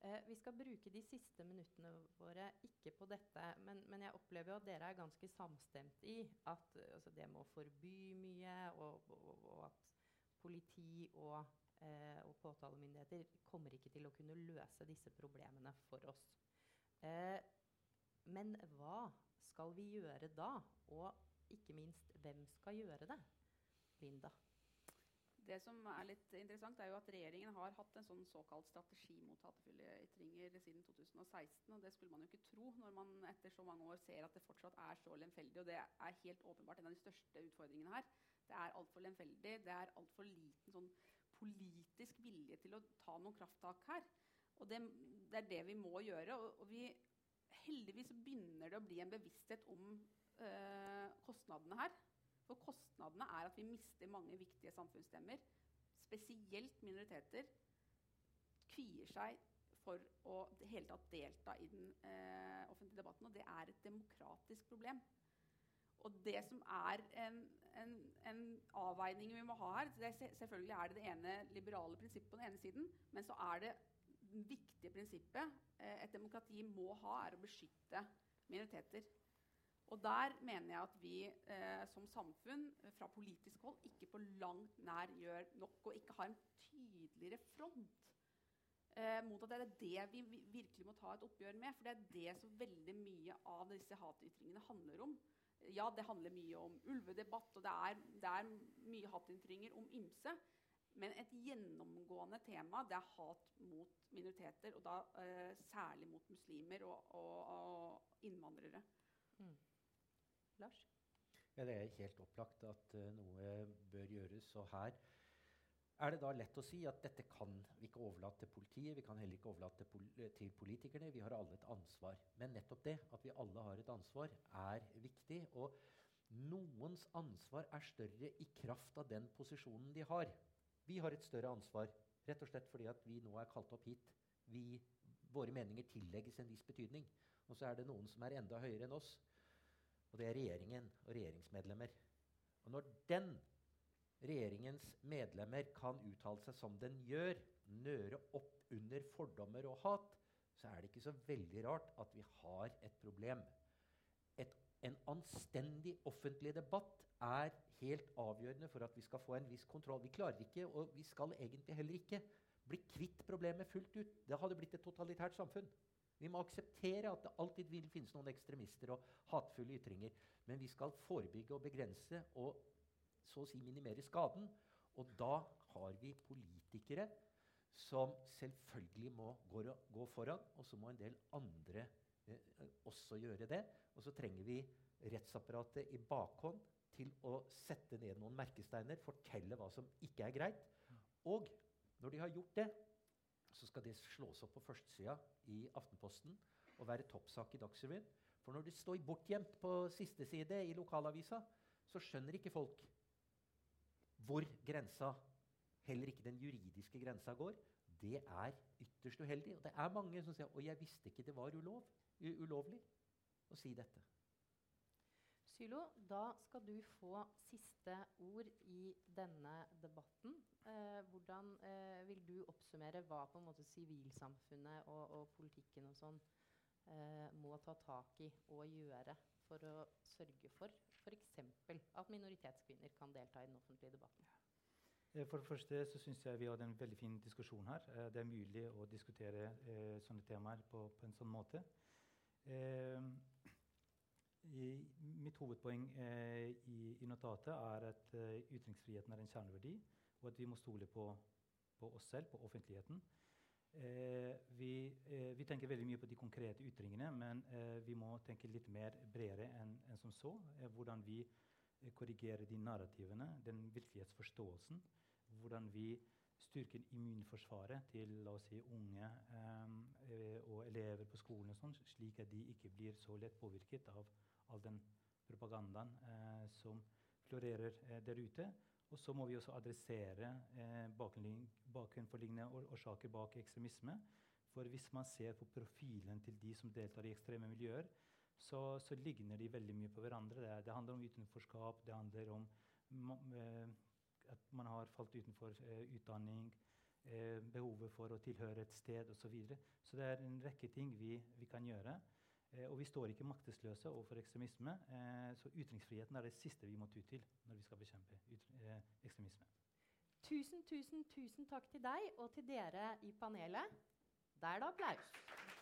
Eh, vi skal bruke de siste minuttene våre ikke på dette, men, men jeg opplever jo at dere er ganske samstemt i at altså, det må forby mye, og, og, og at politi og, eh, og, påtalemyndigheter kommer ikke til å kunne løse disse problemene for oss. Eh, men hva skal vi gjøre da? Og ikke minst, hvem skal gjøre det? Linda? Det som er litt interessant, er jo at regjeringen har hatt en sånn såkalt strategi mot hatefulle ytringer siden 2016. og Det skulle man jo ikke tro når man etter så mange år ser at det fortsatt er så lemfeldig. Og det er helt åpenbart en av de største utfordringene her. Det er altfor lemfeldig. Det er altfor liten sånn politisk vilje til å ta noen krafttak her. Og det, det er det vi må gjøre. Og, og vi, heldigvis begynner det å bli en bevissthet om øh, kostnadene her. For kostnadene er at vi mister mange viktige samfunnsstemmer. Spesielt minoriteter kvier seg for å hele tatt delta i den øh, offentlige debatten. Og det er et demokratisk problem. Og det som er en, en, en avveining vi må ha her det er Selvfølgelig er det det ene liberale prinsippet på den ene siden, men så er det viktige prinsippet eh, et demokrati må ha, er å beskytte minoriteter. Og der mener jeg at vi eh, som samfunn fra politisk hold ikke på langt nær gjør nok og ikke har en tydeligere front eh, mot at det er det vi virkelig må ta et oppgjør med. For det er det som veldig mye av disse hatytringene handler om. Ja, det handler mye om ulvedebatt, og det er, det er mye hatytringer om ymse. Men et gjennomgående tema det er hat mot minoriteter, og da eh, særlig mot muslimer og, og, og innvandrere. Mm. Lars? Ja, Det er helt opplagt at uh, noe bør gjøres. Og her er det da lett å si at dette kan vi ikke overlate til politiet. Vi kan heller ikke overlate pol til politikerne. Vi har alle et ansvar. Men nettopp det at vi alle har et ansvar, er viktig. Og noens ansvar er større i kraft av den posisjonen de har. Vi har et større ansvar rett og slett fordi at vi nå er kalt opp hit. Vi, våre meninger tillegges en viss betydning. Og så er det noen som er enda høyere enn oss. Og det er regjeringen og regjeringsmedlemmer. Og når den regjeringens medlemmer kan uttale seg som den gjør, nøre opp under fordommer og hat, så er det ikke så veldig rart at vi har et problem. Et, en anstendig offentlig debatt er helt avgjørende for at vi skal få en viss kontroll. Vi klarer ikke, og vi skal egentlig heller ikke, bli kvitt problemet fullt ut. Det hadde blitt et totalitært samfunn. Vi må akseptere at det alltid vil finnes noen ekstremister og hatefulle ytringer. Men vi skal forebygge og begrense og så å si minimere skaden. Og da har vi politikere som selvfølgelig må gå, gå foran, og så må en del andre eh, også gjøre det. Og så trenger vi rettsapparatet i bakhånd til å sette ned noen merkesteiner, fortelle hva som ikke er greit. Og når de har gjort det, så skal det slås opp på førstesida i Aftenposten og være toppsak i Dagsrevyen. For når det står bortgjemt på siste side i lokalavisa, så skjønner ikke folk hvor grensa, heller ikke den juridiske grensa, går. Det er ytterst uheldig. Og det er mange som sier og jeg visste ikke det var ulov, ulovlig å si dette. Sylo, da skal du få siste ord i denne debatten. Eh, hvordan eh, vil du oppsummere hva på en måte sivilsamfunnet og, og, politikken og sånn eh, må ta tak i og gjøre for å sørge for f.eks. at minoritetskvinner kan delta i den offentlige debatten? Eh, for det første så syns jeg vi hadde en veldig fin diskusjon her. Eh, det er mulig å diskutere eh, sånne temaer på, på, en sånn måte. Eh, i, mitt hovedpoeng eh, i, i, notatet er at uh, ytringsfriheten er en kjerneverdi, og at vi må stole på, på oss selv, på offentligheten. Eh, vi, eh, vi, tenker veldig mye på de konkrete ytringene, men eh, vi må tenke litt mer bredere enn en som så. Eh, hvordan vi korrigerer de narrativene, den virkelighetsforståelsen. Hvordan vi styrker immunforsvaret til si, unge og elever på skolen, sånt, slik at de ikke blir så lett påvirket av all den propagandaen eh, som florerer eh, der ute. Og så må vi også adressere eh, bakenforliggende årsaker bak ekstremisme. For hvis man ser på profilen til de som deltar i ekstreme miljøer, så, så ligner de veldig mye på hverandre. Det, det handler om utenforskap, det handler om eh, at man har falt utenfor eh, utdanning, eh, behovet for å tilhøre et sted osv. Så, videre. så det er en rekke ting vi, vi kan gjøre. Eh, og vi står ikke maktesløse overfor ekstremisme. Eh, så ytringsfriheten er det siste vi må ty til når vi skal bekjempe eh, ekstremisme. Tusen, tusen, tusen takk til deg og til dere i panelet. Der er det applaus.